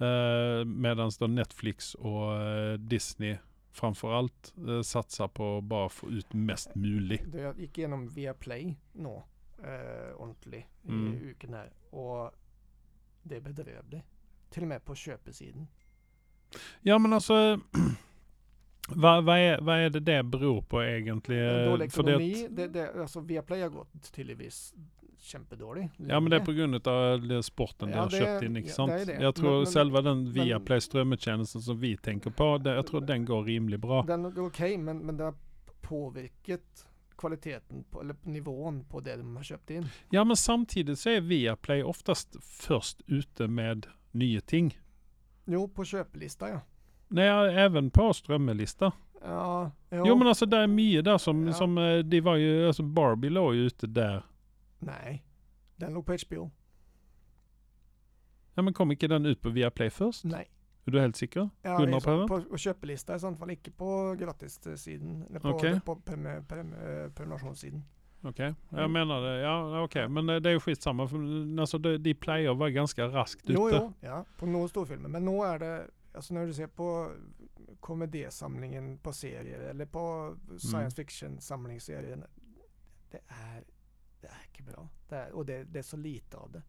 Uh, Medan då Netflix och eh, Disney framförallt uh, satsar på att bara få ut mest möjligt. Det jag gick igenom via Play nå, eh, ordentlig Mm. i uken här. Och det är bedrövligt. Till och med på köpesidan. Ja men alltså vad, vad, är, vad är det det beror på egentligen? Dålig ekonomi. Det, det, alltså Viaplay har gått tydligtvis kämpedålig. ja men det är länge. på grund av den sporten de Ja, har det- köpt in, inte ja, sant? det är det. Jag tror Men- själva den Viaplay strömmetjänsten som vi tänker på, det, jag tror den går rimligt bra. Den är okej men, men det har påverkat kvaliteten på, eller nivån på det de har köpt in. Ja men samtidigt så är Viaplay oftast först ute med nya ting. Jo, på köplista ja. Nej, även på strömmelista. Ja, Jo men alltså det är mycket där som, Ja. som eh, det var ju, alltså Barbie låg ju ute där. Nej, den låg på HBO. Ja men kom inte den ut på Viaplay först? Nej. Är du helt säker? Ja, 100 det är så, på på, köpelista i sånt fall, inte på gratisidan. Eller på, Okej. på prem, eh, prenumerationssidan. Okej, jag Mm. menar det. Ja okej, men det, det är ju skitsamma. För, alltså de, de player var ganska raskt Jo, ute. jo, ja, på några storfilmer. Men nu är det, alltså när du ser på komedisamlingen på serier eller på Mm. science fiction samlingsserien. Det är, det är inte bra. Det är, och det, det är så lite av det.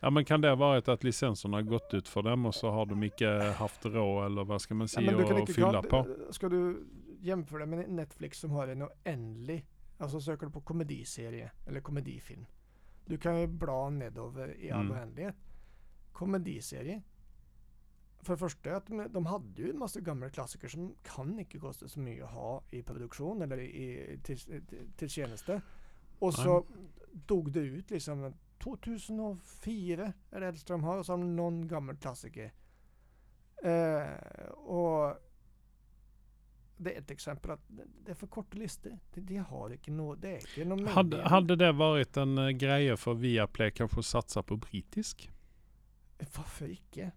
Ja men kan det ha varit att licenserna har gått ut för dem och så har de inte haft råd eller vad ska man Ja, säga inte fylla på? Ska du jämföra med Netflix som har en oändlig, alltså söker du på komediserie eller komedifilm. Du kan ju bla nedover i all Mm. oändlighet. Komediserie. För det första att de, de hade ju en massa gamla klassiker som kan inte kosta så mycket att ha i produktion eller i, till, till, till tjänster. Och så dog det ut liksom 2004 är det äldsta de har de någon gammal klassiker. Eh, och det är ett exempel att det- är för korta listor. Det, det har inte något, det är inte någon Hade, hade det varit en uh, grej för Viaplay kanske att satsa på brittisk? Varför icke?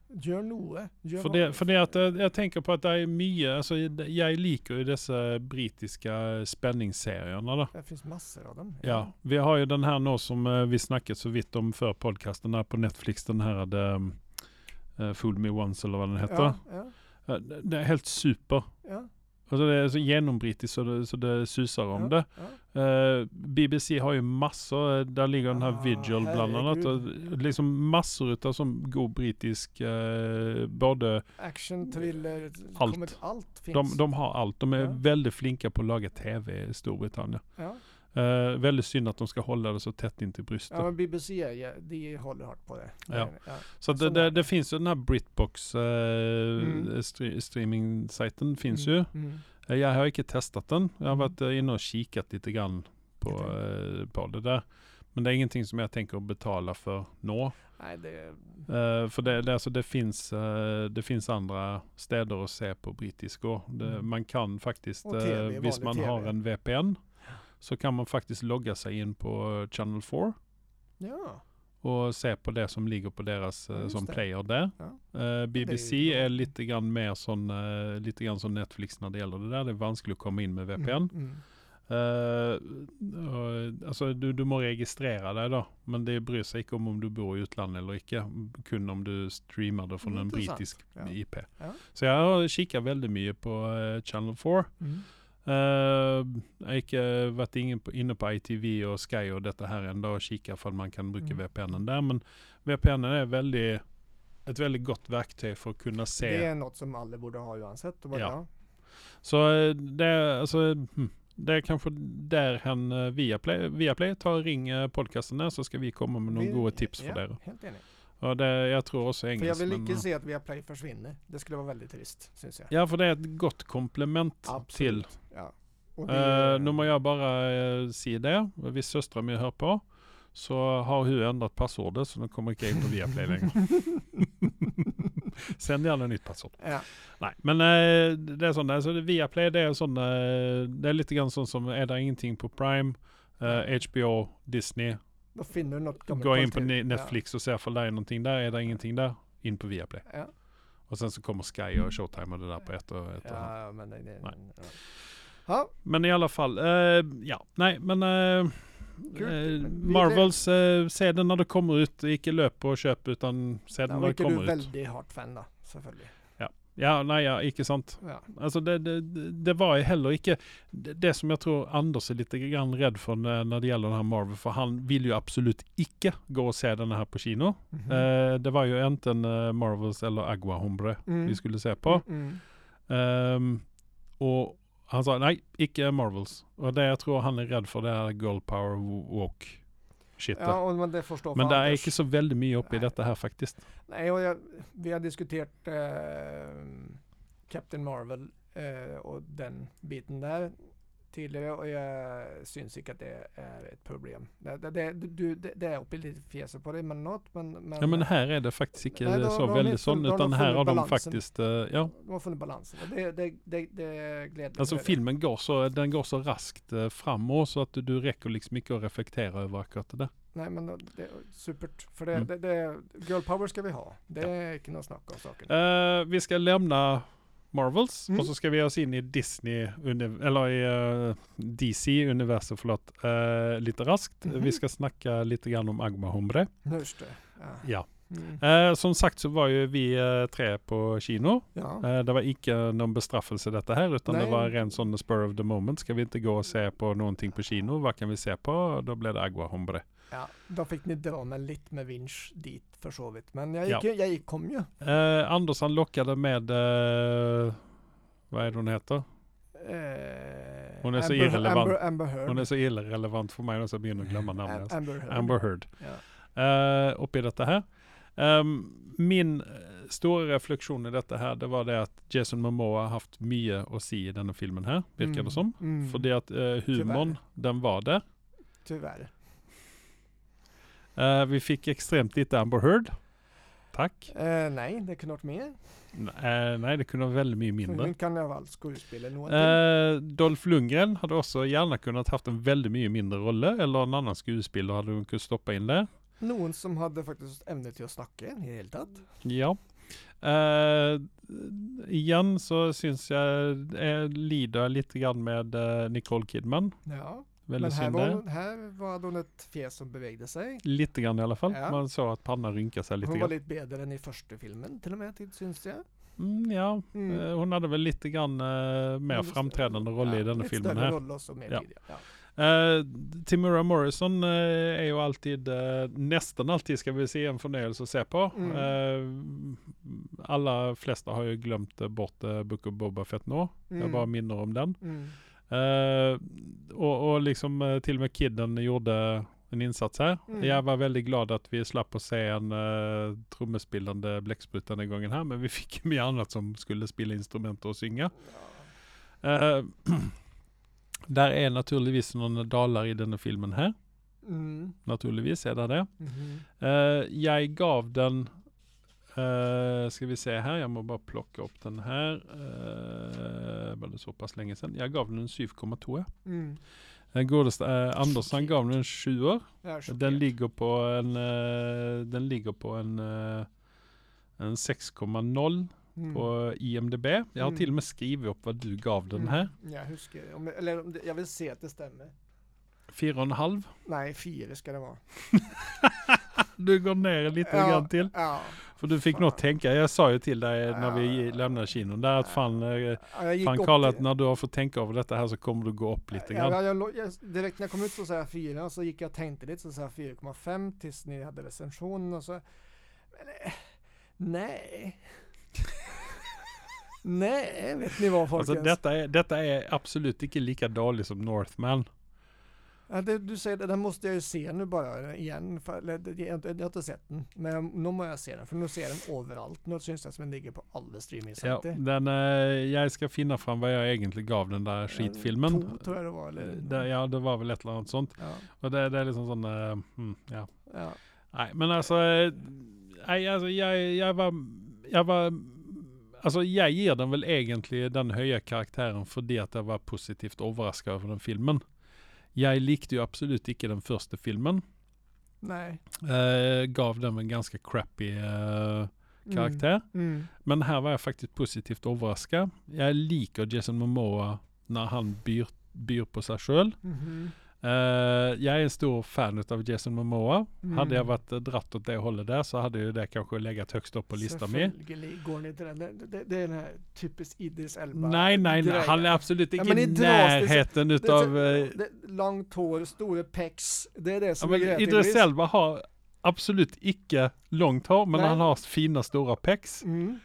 Gör vad- det, för det att eh, jag tänker på att det är mycket, alltså jag liker ju dessa brittiska spänningsserierna då. Det finns massor av dem. Ja, vi har ju den här nu som eh, vi snackat så vitt om för podcasten här på Netflix, den här the, uh, Fool Me Once eller vad den heter. Ja, ja, Eh, det- är helt super. ja, Alltså det är så genombrittiskt så det, så det susar om ja, det. ja. Eh, BBC har ju massor, eh, där ligger den här Ah, Vigil bland annat. Och liksom massor utav som god brittisk, eh, både, Action, thriller, Allt. allt finns. de, de har allt. De är Ja. väldigt flinka på att laga TV i Storbritannien. Eh, väldigt synd att de ska hålla det så tätt in till bröstet. ja, men BBC, ja, de håller hårt på det. Ja. ja. så det, det, det finns ju den här Britbox eh, Mm. stre- streaming-sajten finns Mm, ju. mm. Eh, Jag har inte testat den. Jag har Mm. varit eh, inne och kikat lite grann på, eh, på det där. Men det är ingenting som jag tänker betala för nå. Nej, det, Eh, för det, det, alltså det, finns, eh, det finns andra städer att se på brittisk det, Mm. Man kan faktiskt, TV, eh, visst man vanlig har TV. en VPN, så kan man faktiskt logga sig in på Channel 4 ja. och se på det som ligger på deras Ja, eh, som det. player där. Ja. Eh, BBC är är, lite grann mer som, eh, lite grann som Netflix när det gäller det där. Det är vanskligt att komma in med VPN. Mm, mm. Och, alltså du, du må registrera dig då. Men det bryr sig inte om om du bor i utlandet eller icke. Kun om du streamar det från Mm, en brittisk Ja. IP. Ja. Så jag har kikat väldigt mycket på eh, Channel 4. Mm. Uh, jag har inte varit inne på, ITV och Sky och detta här ändå och kika för att man kan bruka Mm. VPN där. Men VPN är väldigt, ett väldigt gott verktyg för att kunna se. Det är något som alla borde ha oavsett. Ja. ja. Så eh, det alltså, hmm, det är kanske där han eh, Viaplay, Viaplay tar och ring eh, podcasten där så ska vi komma med några goda tips ja, för det. Helt enig. Och det, jag tror också För jag vill men, inte eh, se att Viaplay försvinner. Det skulle vara väldigt trist, syns jag. Ja, för det är ett gott komplement till. Ja. Och Uh, det- nu må jag bara uh, se det. Viss söstra mig hör på. Så har hon ändrat passordet så nu kommer inte in på Viaplay längre. Sen gärna nytt passord. ja. Nej, men eh, det är sånt där. Så det, Viaplay det är sån, eh, det är lite grann sånt som, är det ingenting på Prime, eh, HBO, Disney, Då finner du något gammalt gå in på Netflix och se ifall det är någonting där. Är det ingenting där, in på Viaplay. Ja. Och sen så kommer Sky och Showtime och det där på ett och ett. och- Ja, men det, det, Nej. ja. Men i alla fall, eh, ja, nej men eh, Kul. eh, Marvels, eh, se den när det kommer ut, ikke løp och köp utan se den när det du kommer är ut. väldigt hårt fan då, selvfølgelig. Ja, nei, ja, ikke sant. Ja. Altså det, det, det var heller ikke det, det som jeg tror Anders er litt grann redd for når når det gjelder den her Marvel, for han vil jo absolutt ikke gå og se denne her på kino. Mhm. Eh, det var jo enten eh, Marvels eller Agua Hombre Mm. vi skulle se på. Mm. Ehm, og han sa nei, ikke Marvels. Og det jeg tror han er redd for, det er Girl Power Ja, og, men det forstår Men det er ikke så veldig mye oppi Nei. dette her, faktisk. Nej, och jag, vi har diskuterat eh, Captain Marvel eh, och den biten där tidigare och jag syns inte att det är ett problem. Det, det, det, du, det, det är uppe lite på det men något men, men, Ja, men her er det faktisk ikke Nei, da- så da har utan funnet har de balansen. faktisk eh, Ja. de har funnit balansen och det, det, det, det är är det. filmen går så, den går så raskt uh, framover så at du, du rekker liksom ikke å reflektere over akkurat det. Nej men det är supert. För det, Mm. det, det, girl power ska vi ha. Det är inte något snack om saken. Eh, vi skal lämna Marvels, Mm. og så skal vi oss inn i Disney, eller i eh, DC-universet, forlåt, uh, litt raskt. Mhm. Vi skal snakke litt grann om Agma Hombre. Just det. Ja. Ja. Mm. Eh, som sagt så var jo vi eh, tre på kino. ja. Det var ikke noen bestraffelse dette her, utan det Nej. var ren sånn spur of the moment. Skal vi ikke gå og se på noen ting på kino? Hva kan vi se på? Da ble det Agua Hombre. Ja. Då fick ni dra mig lite med vinsch dit för så vidt. Men jag Ja. gick, ju- jag gick, kom ju. Eh, Anders han lockade med, eh, vad är det hon heter? Eh, Hon är så Amber, irrelevant. Amber, Amber. Hon är så irrelevant för mig så jag glemme Am- namnet. Amber Heard. Amber Heard. Ja. Eh, oppi dette her. Ehm, min eh, store refleksjon i dette her, det var det at Jason Momoa har haft mye å si i denne filmen her, virker det som. Mm. Fordi at eh, humoren, den var der. Tyvärr. Eh, vi fikk ekstremt lite Amber Heard. Takk. Eh, nej, det kunde varit mer. Eh, nei, det kunne vært veldig mye mindre. Hon kan fall skådespela någonting. Eh, Dolph Lundgren hadde også gjerne kunnet haft en veldig mye mindre rolle, eller en annen skuespiller hadde hun kunnet stoppe inn der. Någon som hade faktiskt ämne till att snacka i det hela tatt. Ja. Eh, igjen så syns jeg jeg lider litt grann med eh, Nicole Kidman. Ja. Veldig Men här synd var, det. hon, här var hon ett fjäs som bevegde sig. Litt grann i alle fall. Ja. Man så at panna rynka seg litt. Hon var Grann. lite bättre än i första filmen till och med, syns jag. Mm, ja, Mm. eh, hun hadde vel litt grann eh, mer Lite- framtredende rolle i lite filmen her. roll också mer Ja. Ja. Eh, Timura Morrison eh, er jo alltid, eh, nesten alltid skal vi si, en fornøyelse å se på. Mm. Aller fleste har jo glemt eh, bort eh, Book of Boba Fett. Jeg Mm. bare minner om den. Mm. Eh, og, og liksom eh, til og med Kidden gjorde en innsats her. Mm. Jeg var veldig glad at vi slapp å se en uh, trommespillende blekksprut denne gangen her, men vi fikk jo mye annet som skulle spille instrumenter og synge. Eh, der er naturligvis noen daler i denne filmen her. Mm. Naturligvis er det det. Mhm. Eh, jeg gav den eh, Skal vi se her, jeg må bare plukke opp den her. Uh, var det såpass lenge siden? Jeg gav den en 7,2. ja. Mm. Den eh, Anders han gav den en sjuer. Jag är chockerad. Den ligger på en eh, Den ligger på en eh, en 6,0 Mm. på IMDb. Jeg har Mm. til og med skrevet opp hva du gav den. Mm. Jag huskar, om, eller om det, jag vill se att det stämmer. 4,5. Nej, fyra ska det vara. Du går ned litt Ja, grann til. Ja. For du fikk Fan. nå tenke. Jeg sa jo til deg når vi Ja. lämnade kinoen der at faen eh, Ja, jag Fan Karl, till- att när du har fått tänka över detta här så kommer du gå upp lite Ja, grann. jag, jag, jag, direkt när jag kom ut så sa jag 4 så gick jag och tänkte lite så sa jag 4,5 tills ni hade recensionen och så men, eh, Nej Nej, vet ni vad folkens? Alltså detta är, detta är absolut inte lika dåligt som Northman. Ja, det, du säger det, den måste jag ju se nu bara igen. För, eller, jag, jag har inte sett den. Men nu måste jag se den för nu ser jag den överallt. Nu syns det som den ligger på alla Ja, streamingsajter. den, eh, jag ska finna fram vad jag egentligen gav den där skitfilmen. To, tror jag det var. Eller, Eh, det, ja, det var väl ett eller annat sånt. ja, Och det, det är liksom sån, eh, mm, ja. ja. Nej, men alltså, eh, nej, alltså jag, jag var, jag var, alltså jag ger den väl egentligen den höga karaktären för det att jag var positivt överraskad över den filmen. Jag likte ju absolut inte den första filmen. Nej. Eh, gav den en ganska crappy eh, karaktär. Mm. Men här var jag faktiskt positivt överraskad. Jag liker Jason Momoa när han byr, byr på sig själv. Mhm. Eh, jag är en stor fan av Jason Momoa. Mm. Hade jag varit eh, dratt åt det hållet där så hade ju det kanske legat högst upp på listan med. Går ni till den. Det, det, det är den här typiskt Idris Elba Nej, nej, nej. Han är absolut Ja, inte men i närheten Det utav... eh, det, långt hår, stora pex. Det är det Ja, som men är. Idris Elba har absolut icke långt hår, men Nej. han har fina stora pecs Mm.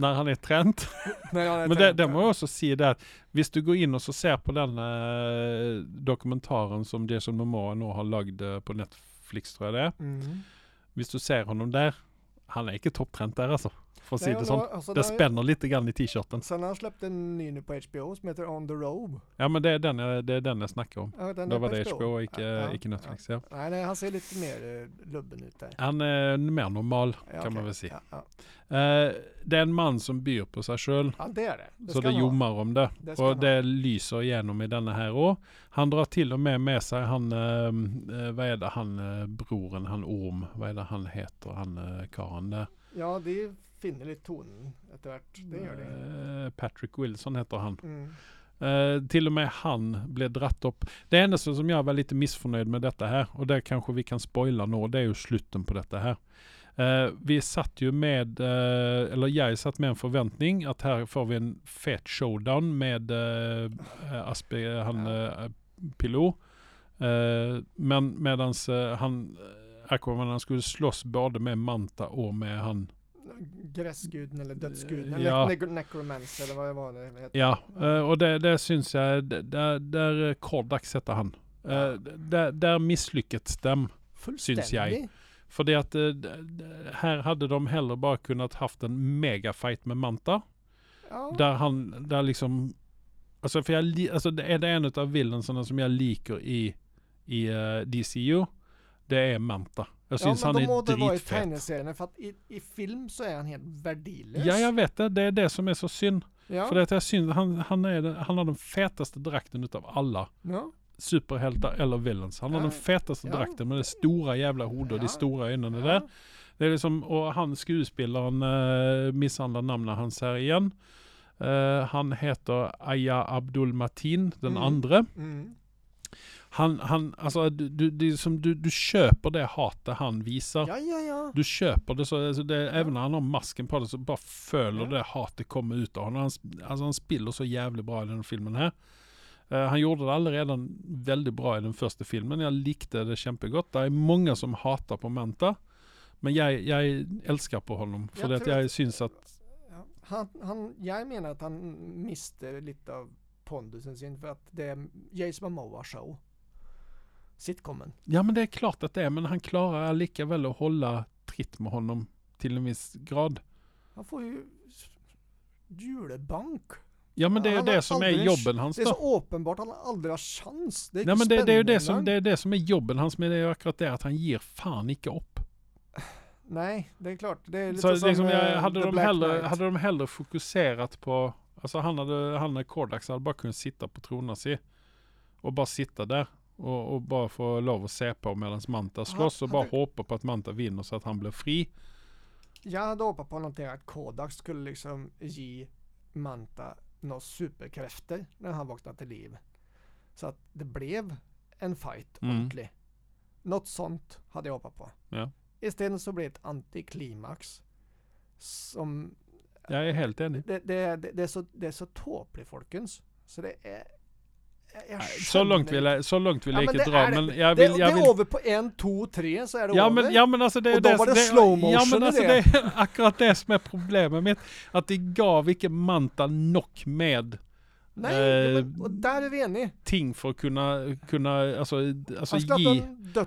När han är trend. Nej, han är Men det, det må jag också se där, hvis du går in och så ser på den eh, dokumentaren som Jason Momoa nu har lagd eh, på Netflix tror jag det är. Mm. Hvis du ser honom där, han är inte topptrend där alltså. Att Nej, det sånt. då- alltså, Det spänner lite grann i t-shirten. Sen har han släppt en ny nu på HBO som heter On the Robe. Ja men det är den det är den jag snackar om. Ja, den Då var det HBO och icke, Ja, ja, icke Netflix. Ja. Ja. Nej, nej, han ser lite mer uh, lubben ut där. Han är mer normal Ja, kan okej. man väl säga. Ja. Eh, det är en man som byr på sig själv. ja det är det. det så det jommar om det. Det och han ha. det lyser igenom i denna här år. Han drar till och med med sig han, eh, eh, vad är det han, eh, broren, han Orm, vad är det han heter, han eh, karln där. Ja, det finner lite tonen efterhvert. Det gör det. Eh, Patrick Wilson heter han. Mm. Eh, till och med han blev dratt upp. Det enda som jag var lite missförnöjd med detta här, och det kanske vi kan spoila nå, det är ju slutten på detta här. Eh, vi satt ju med, eh, eller jag satt med en förväntning att här får vi en fet showdown med uh, Aspe, han uh, Pilot. Men medans uh, han, Aquaman, han skulle slåss både med Manta och med han Gräsguden eller dödsguden. Ja. Eller ne- necromancer eller vad det var det heter. Ja, eh, och det, det syns jag, där, där Kordak sätter han. Eh, Ja. Där, där misslyckats dem. Syns jag. För det att eh, här hade de hellre bara kunnat haft en megafight med Manta. Ja. Där han, där liksom, alltså för jag, alltså det är det en av villainserna som jag liker i, i uh, DCU. Det är Manta. Jag ja, syns men han då må är det vara i dritfet. tegneserierna för att i, i film så är han helt värdelös. Ja, jag vet det. Det är det som är så synd. Ja. För det jag syns, han, han, är, han har den fetaste drakten utav alla. ja. superhjältar eller villains. Han har Ja, den fetaste ja. drakten med det stora jävla hodet och Ja, de stora ögonen ja. där. Det är liksom, och han skådespelaren uh, misshandlar namnet hans här igen. Eh, han heter Aya Abdul Matin, den Mm. andra. Mm. Han, han, alltså du, du, som, du, du köper det hatet han visar. Ja, ja, ja. Du köper det så, alltså det, även när han har masken på det så bara följer det hatet kommer ut av honom. Han, alltså han spiller så jävligt bra i den filmen här. Eh, han gjorde det aldrig redan väldigt bra i den första filmen. Jag likte det kämpegott. Det är många som hatar på Manta. Men jag, jag älskar på honom. För Jag det att jag att- syns att, Han, han, jag menar att han miste lite av pondusen sin för att det är Jason Momoa show. Sitcomen. ja men det är klart att det är, men han klarar lika väl att hålla tritt med honom till en viss grad. Han får ju julebank. Ja men det är ju det som är aldrig- jobben hans Det är då. så uppenbart han aldrig har chans. Det är Nej men det, det är ju det som, det är det som är jobben hans, men det är ju akkurat det att han ger fan icke upp. Nej, det är klart. Det är lite Så som liksom, jag, eh, hade, de hellre, hade de hellre fokuserat på, alltså han hade, han och Kordax hade bara kunnat sitta på Tronasi och bara sitta där och, och bara få lov att se på medan Manta slåss och bara hoppa på att Manta vinner så att han blir fri. Jag hade hoppat på någonting att Kodak skulle liksom ge Manta några superkrafter när han vaknade till liv. Så att det blev en fight Mm. ordentlig. Något sånt hade jag hoppat på. Ja. Istället så blev det ett antiklimax. Som, Jag är helt enig. det, det, det, det, är så, det är så tåpligt folkens. Så det är... Så långt vill jag, så långt vill Ja, jag men inte det dra, är det. men jag det, vill, det jag är vill över på en, två, tre så är det Ja över. men, ja men alltså det är Och då det, var det det, slow Ja motion men i alltså det. det är akkurat det som är problemet mitt. Att det gav icke Manta knock med Nej, eh, men, och där är vi eniga. ting för att kunna, kunna alltså, alltså ge...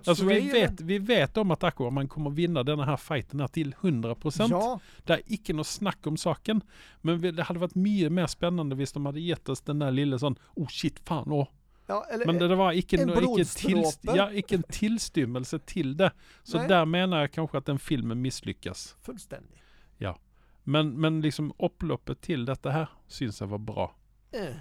Alltså vi vet, vi vet om att Aquaman kommer vinna den här fighten här till 100%. Ja, Det är icke något snack om saken. Men det hade varit mycket mer spännande hvis de hade gett oss den där lilla sån, oh shit fan åh. ja eller, Men det, det var icke, en icke, tillst, ja, icke en tillstymmelse till det. Så Nej. där menar jag kanske att den filmen misslyckas. fullständigt. Men, men liksom upploppet till detta här syns jag var bra. Eh.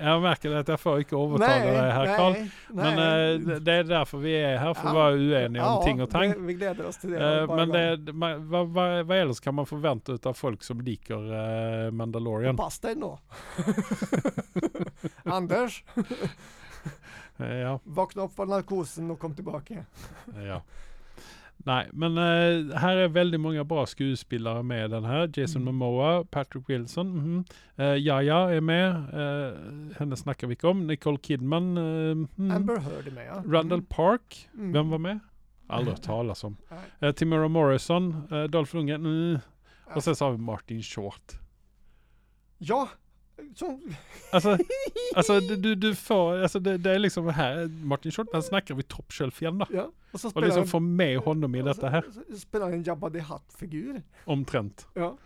jag märker att jag får inte övertala dig här nej, Men nej. eh, det- är därför vi är här, för att Ja. vara oeniga om ting och tang. det- Vi gläder oss till det. Eh, men det, man, vad, vad, vad else kan man förvänta av folk som liker Mandalorian? Pass dig nå. Anders, ja, vakna upp från narkosen och kom tillbaka. ja. Nej, men eh, här är väldigt många bra skådespelare med den här. Jason Mm. Momoa, Patrick Wilson, mhm. eh, Jaja är med. Eh, henne snackar vi om. Nicole Kidman. mhm. Amber Heard är med ja. Randall Park. Mm. Vem var med? Aldrig hört talas om. Eh, Timora Morrison, eh, Dolph Lundgren. Mm. Och sen så har vi Martin Short. Ja, som, Alltså, alltså du, du, får, alltså det, det är liksom här, Martin Short, han snackar vi top shelf igen då. ja. Och så Och liksom han- få med honom i detta så- här, så Spelar en Jabba the Hutt-figur. omtrent. Ja.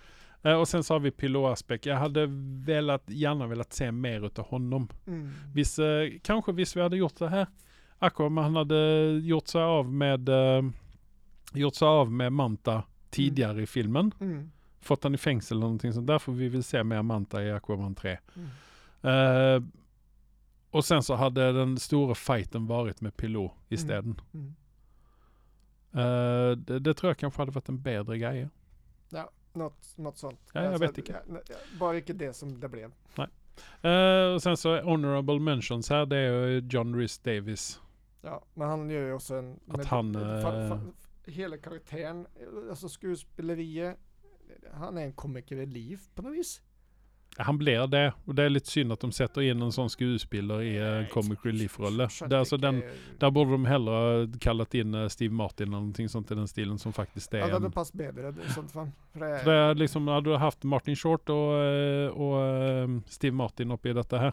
Eh, och sen så har vi Pilo Asbeck. Jag hade velat, gärna velat se mer utav honom. Mm. Vis, eh, kanske visst vi hade gjort det här. Aquaman han hade gjort sig av med, eh, gjort sig av med Manta tidigare i filmen. Mm. Fått han i fängelse eller någonting sånt. Därför vi vill se mer Manta i Aquaman 3. Mm. Eh, och sen så hade den stora fighten varit med Pilot i Mm. Mm. Eh, det, det tror jag kanske hade varit en bättre grej. Något, något sånt. Ja, jag vet inte. ja, nej, Bara inte det som det blev. Eh, och sen så honorable mentions här, det är ju John Rhys Davis. Ja, men han gör ju också en... Att han, fa- fa- hela karaktären, alltså skådespeleriet. Han är en komiker i liv på något vis. Han blir det. Och det är lite synd att de sätter in en sån skådespelare i en comic relief-roll. Alltså den, där borde de hellre ha kallat in eh, Steve Martin eller någonting sånt i den stilen som faktiskt är Ja, det hade passat bättre sånt. För det är liksom, hade du haft Martin Short och, eh, och eh, Steve Martin uppe i detta här.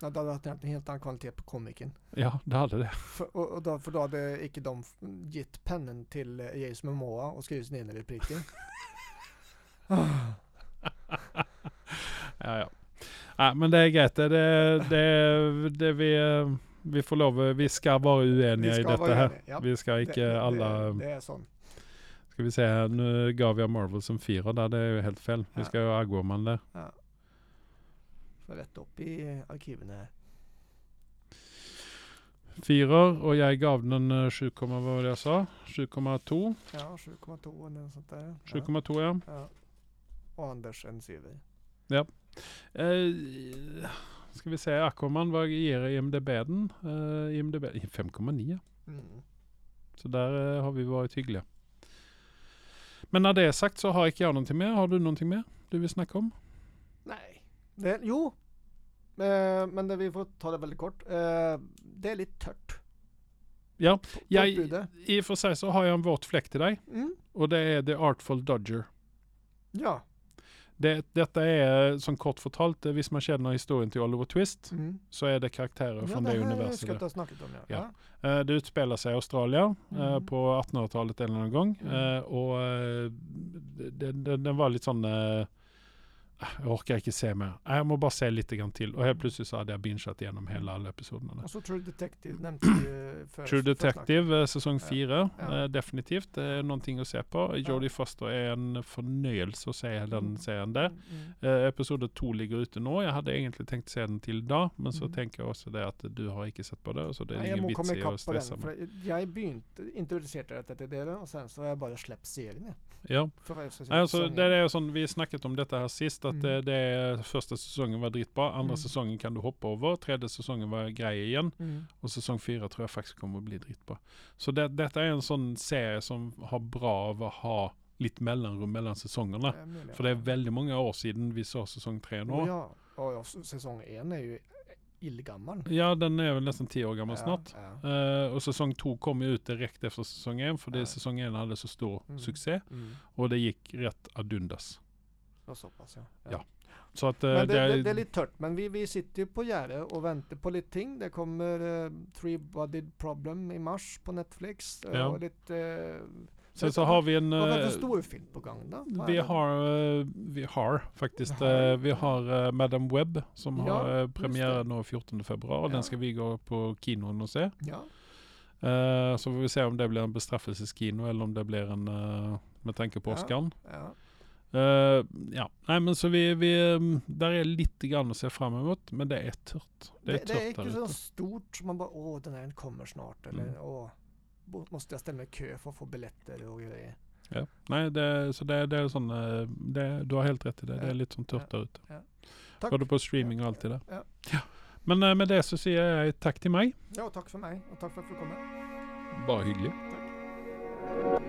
Ja, det hade varit en helt annan kvalitet på komikern. Ja, det hade det. För, och, och då, för då hade icke de gett pennen till eh, Jason Momoa och skrivit sin egen repliker. Ja, ja. ja men det är grejt. Det, det, det, det vi, eh, vi får lov, vi ska vara oeniga Vi i detta här. ja. Vi ska inte det, alla... Det, är sånt. Ska vi se här, nu gav jag Marvel som fyra där, det är ju helt fel. Vi Ja. ska ha Aquaman där. Får rätt upp i arkiven här. Fyra och jag gav den eh, 7, vad var det jag sa? 7,2. Ja, 7,2 eller något sånt där. 7,2 ja. Ja. Och Anders en CV. Eh, ska vi säga Aquaman, vad ger IMDB den? Uh, IMDB 5,9. Mm. Så där eh, har vi varit hyggliga. Men när det är sagt så har inte jag någonting mer. Har du någonting mer du vill snacka om? Nej. Det, jo. Eh, men det, vi får ta det väldigt kort. Eh, det är lite tört. Ja, jag, i och för sig så har jag en våt fläck till dig. Mm. Och det är The Artful Dodger. Ja. Det, detta är som kort förtalt, eh, visst man känner historien till Oliver Twist, Mm. så är det karaktärer Ja, från det det, här ska snackat om ja. Ja. Eh, Det utspelar sig i Australien eh, Mm. på 1800-talet eller någon gång. Mm. Och den, den, den var lite sån... eh, Jag orkar inte se mer. Jag må bara se lite grann till. Och helt plötsligt så hade jag bingeat igenom hela alla episoderna. Och så True Detective nämnde du för True. Detective eh, säsong Ja. 4. Ja. Eh, definitivt. Det är någonting att se på. Jodie Foster är en förnöjelse att se den Mm. serien där. Mm, mm. Eh, episod 2 ligger ute nu. Jag hade egentligen tänkt se den till idag. Men så Mm. tänker jag också det att du har inte sett på det. Så det är Nej, ingen vits i att den. stressa mig. Jag är begynt introducerat till det och sen så har jag bara släppt serien. Ja. Alltså, det är som vi snackat om detta här sist, att Mm. det, det är första säsongen var drittbra, andra Mm. säsongen kan du hoppa över, tredje säsongen var grej igen Mm. och säsong fyra tror jag faktiskt kommer att bli drittbra. Så det, detta är en sån serie som har bra av att ha lite mellanrum mellan säsongerna. Menar- För det är väldigt många år sedan vi såg säsong tre nu. Ja. Och ja, säsong en är ju illgammal. Ja, den är väl nästan tio år gammal Ja, snart. ja. Eh, och säsong två kom ju ut direkt efter säsong en, för det Ja. säsong en hade så stor Mm. succé. Mm. Och det gick rätt adundas. Och så pass ja. Ja. Så att Men det, det, det, det är lite tört. Men vi, vi sitter ju på Gärde och väntar på lite ting. Det kommer uh, Three Bodied Problem i mars på Netflix. Och lite... Sen så har vi en... vad var det eh, för storfilm på gång då? Vi har, eh, vi har faktiskt, Vi har. eh, vi har Madame Webb som Ja, har premiär det. nu 14 februari. Ja. Den ska vi gå på kinon och se. Ja. Så får vi se om det blir en bestraffelseskino eller om det blir en, med tanke på Ja. Oscarn. ja. Eh, ja, nej men så vi, vi um, där är lite grann att se fram emot, men det är tört. Det är Det, det är tört inte så stort som man bara åh den här kommer snart eller Mm. åh måste jag ställa mig i kö för att få biljetter och grejer. Ja. Nej, det, så det, det är sån, eh, det, du har helt rätt i det. Det är Ja. lite som tört där ute. Tack. Både på streaming och allt det där. Ja. Ja. Men eh, med det så säger jag tack till mig. Ja, tack för mig och tack för att du kom. Bara hyggligt. Tack.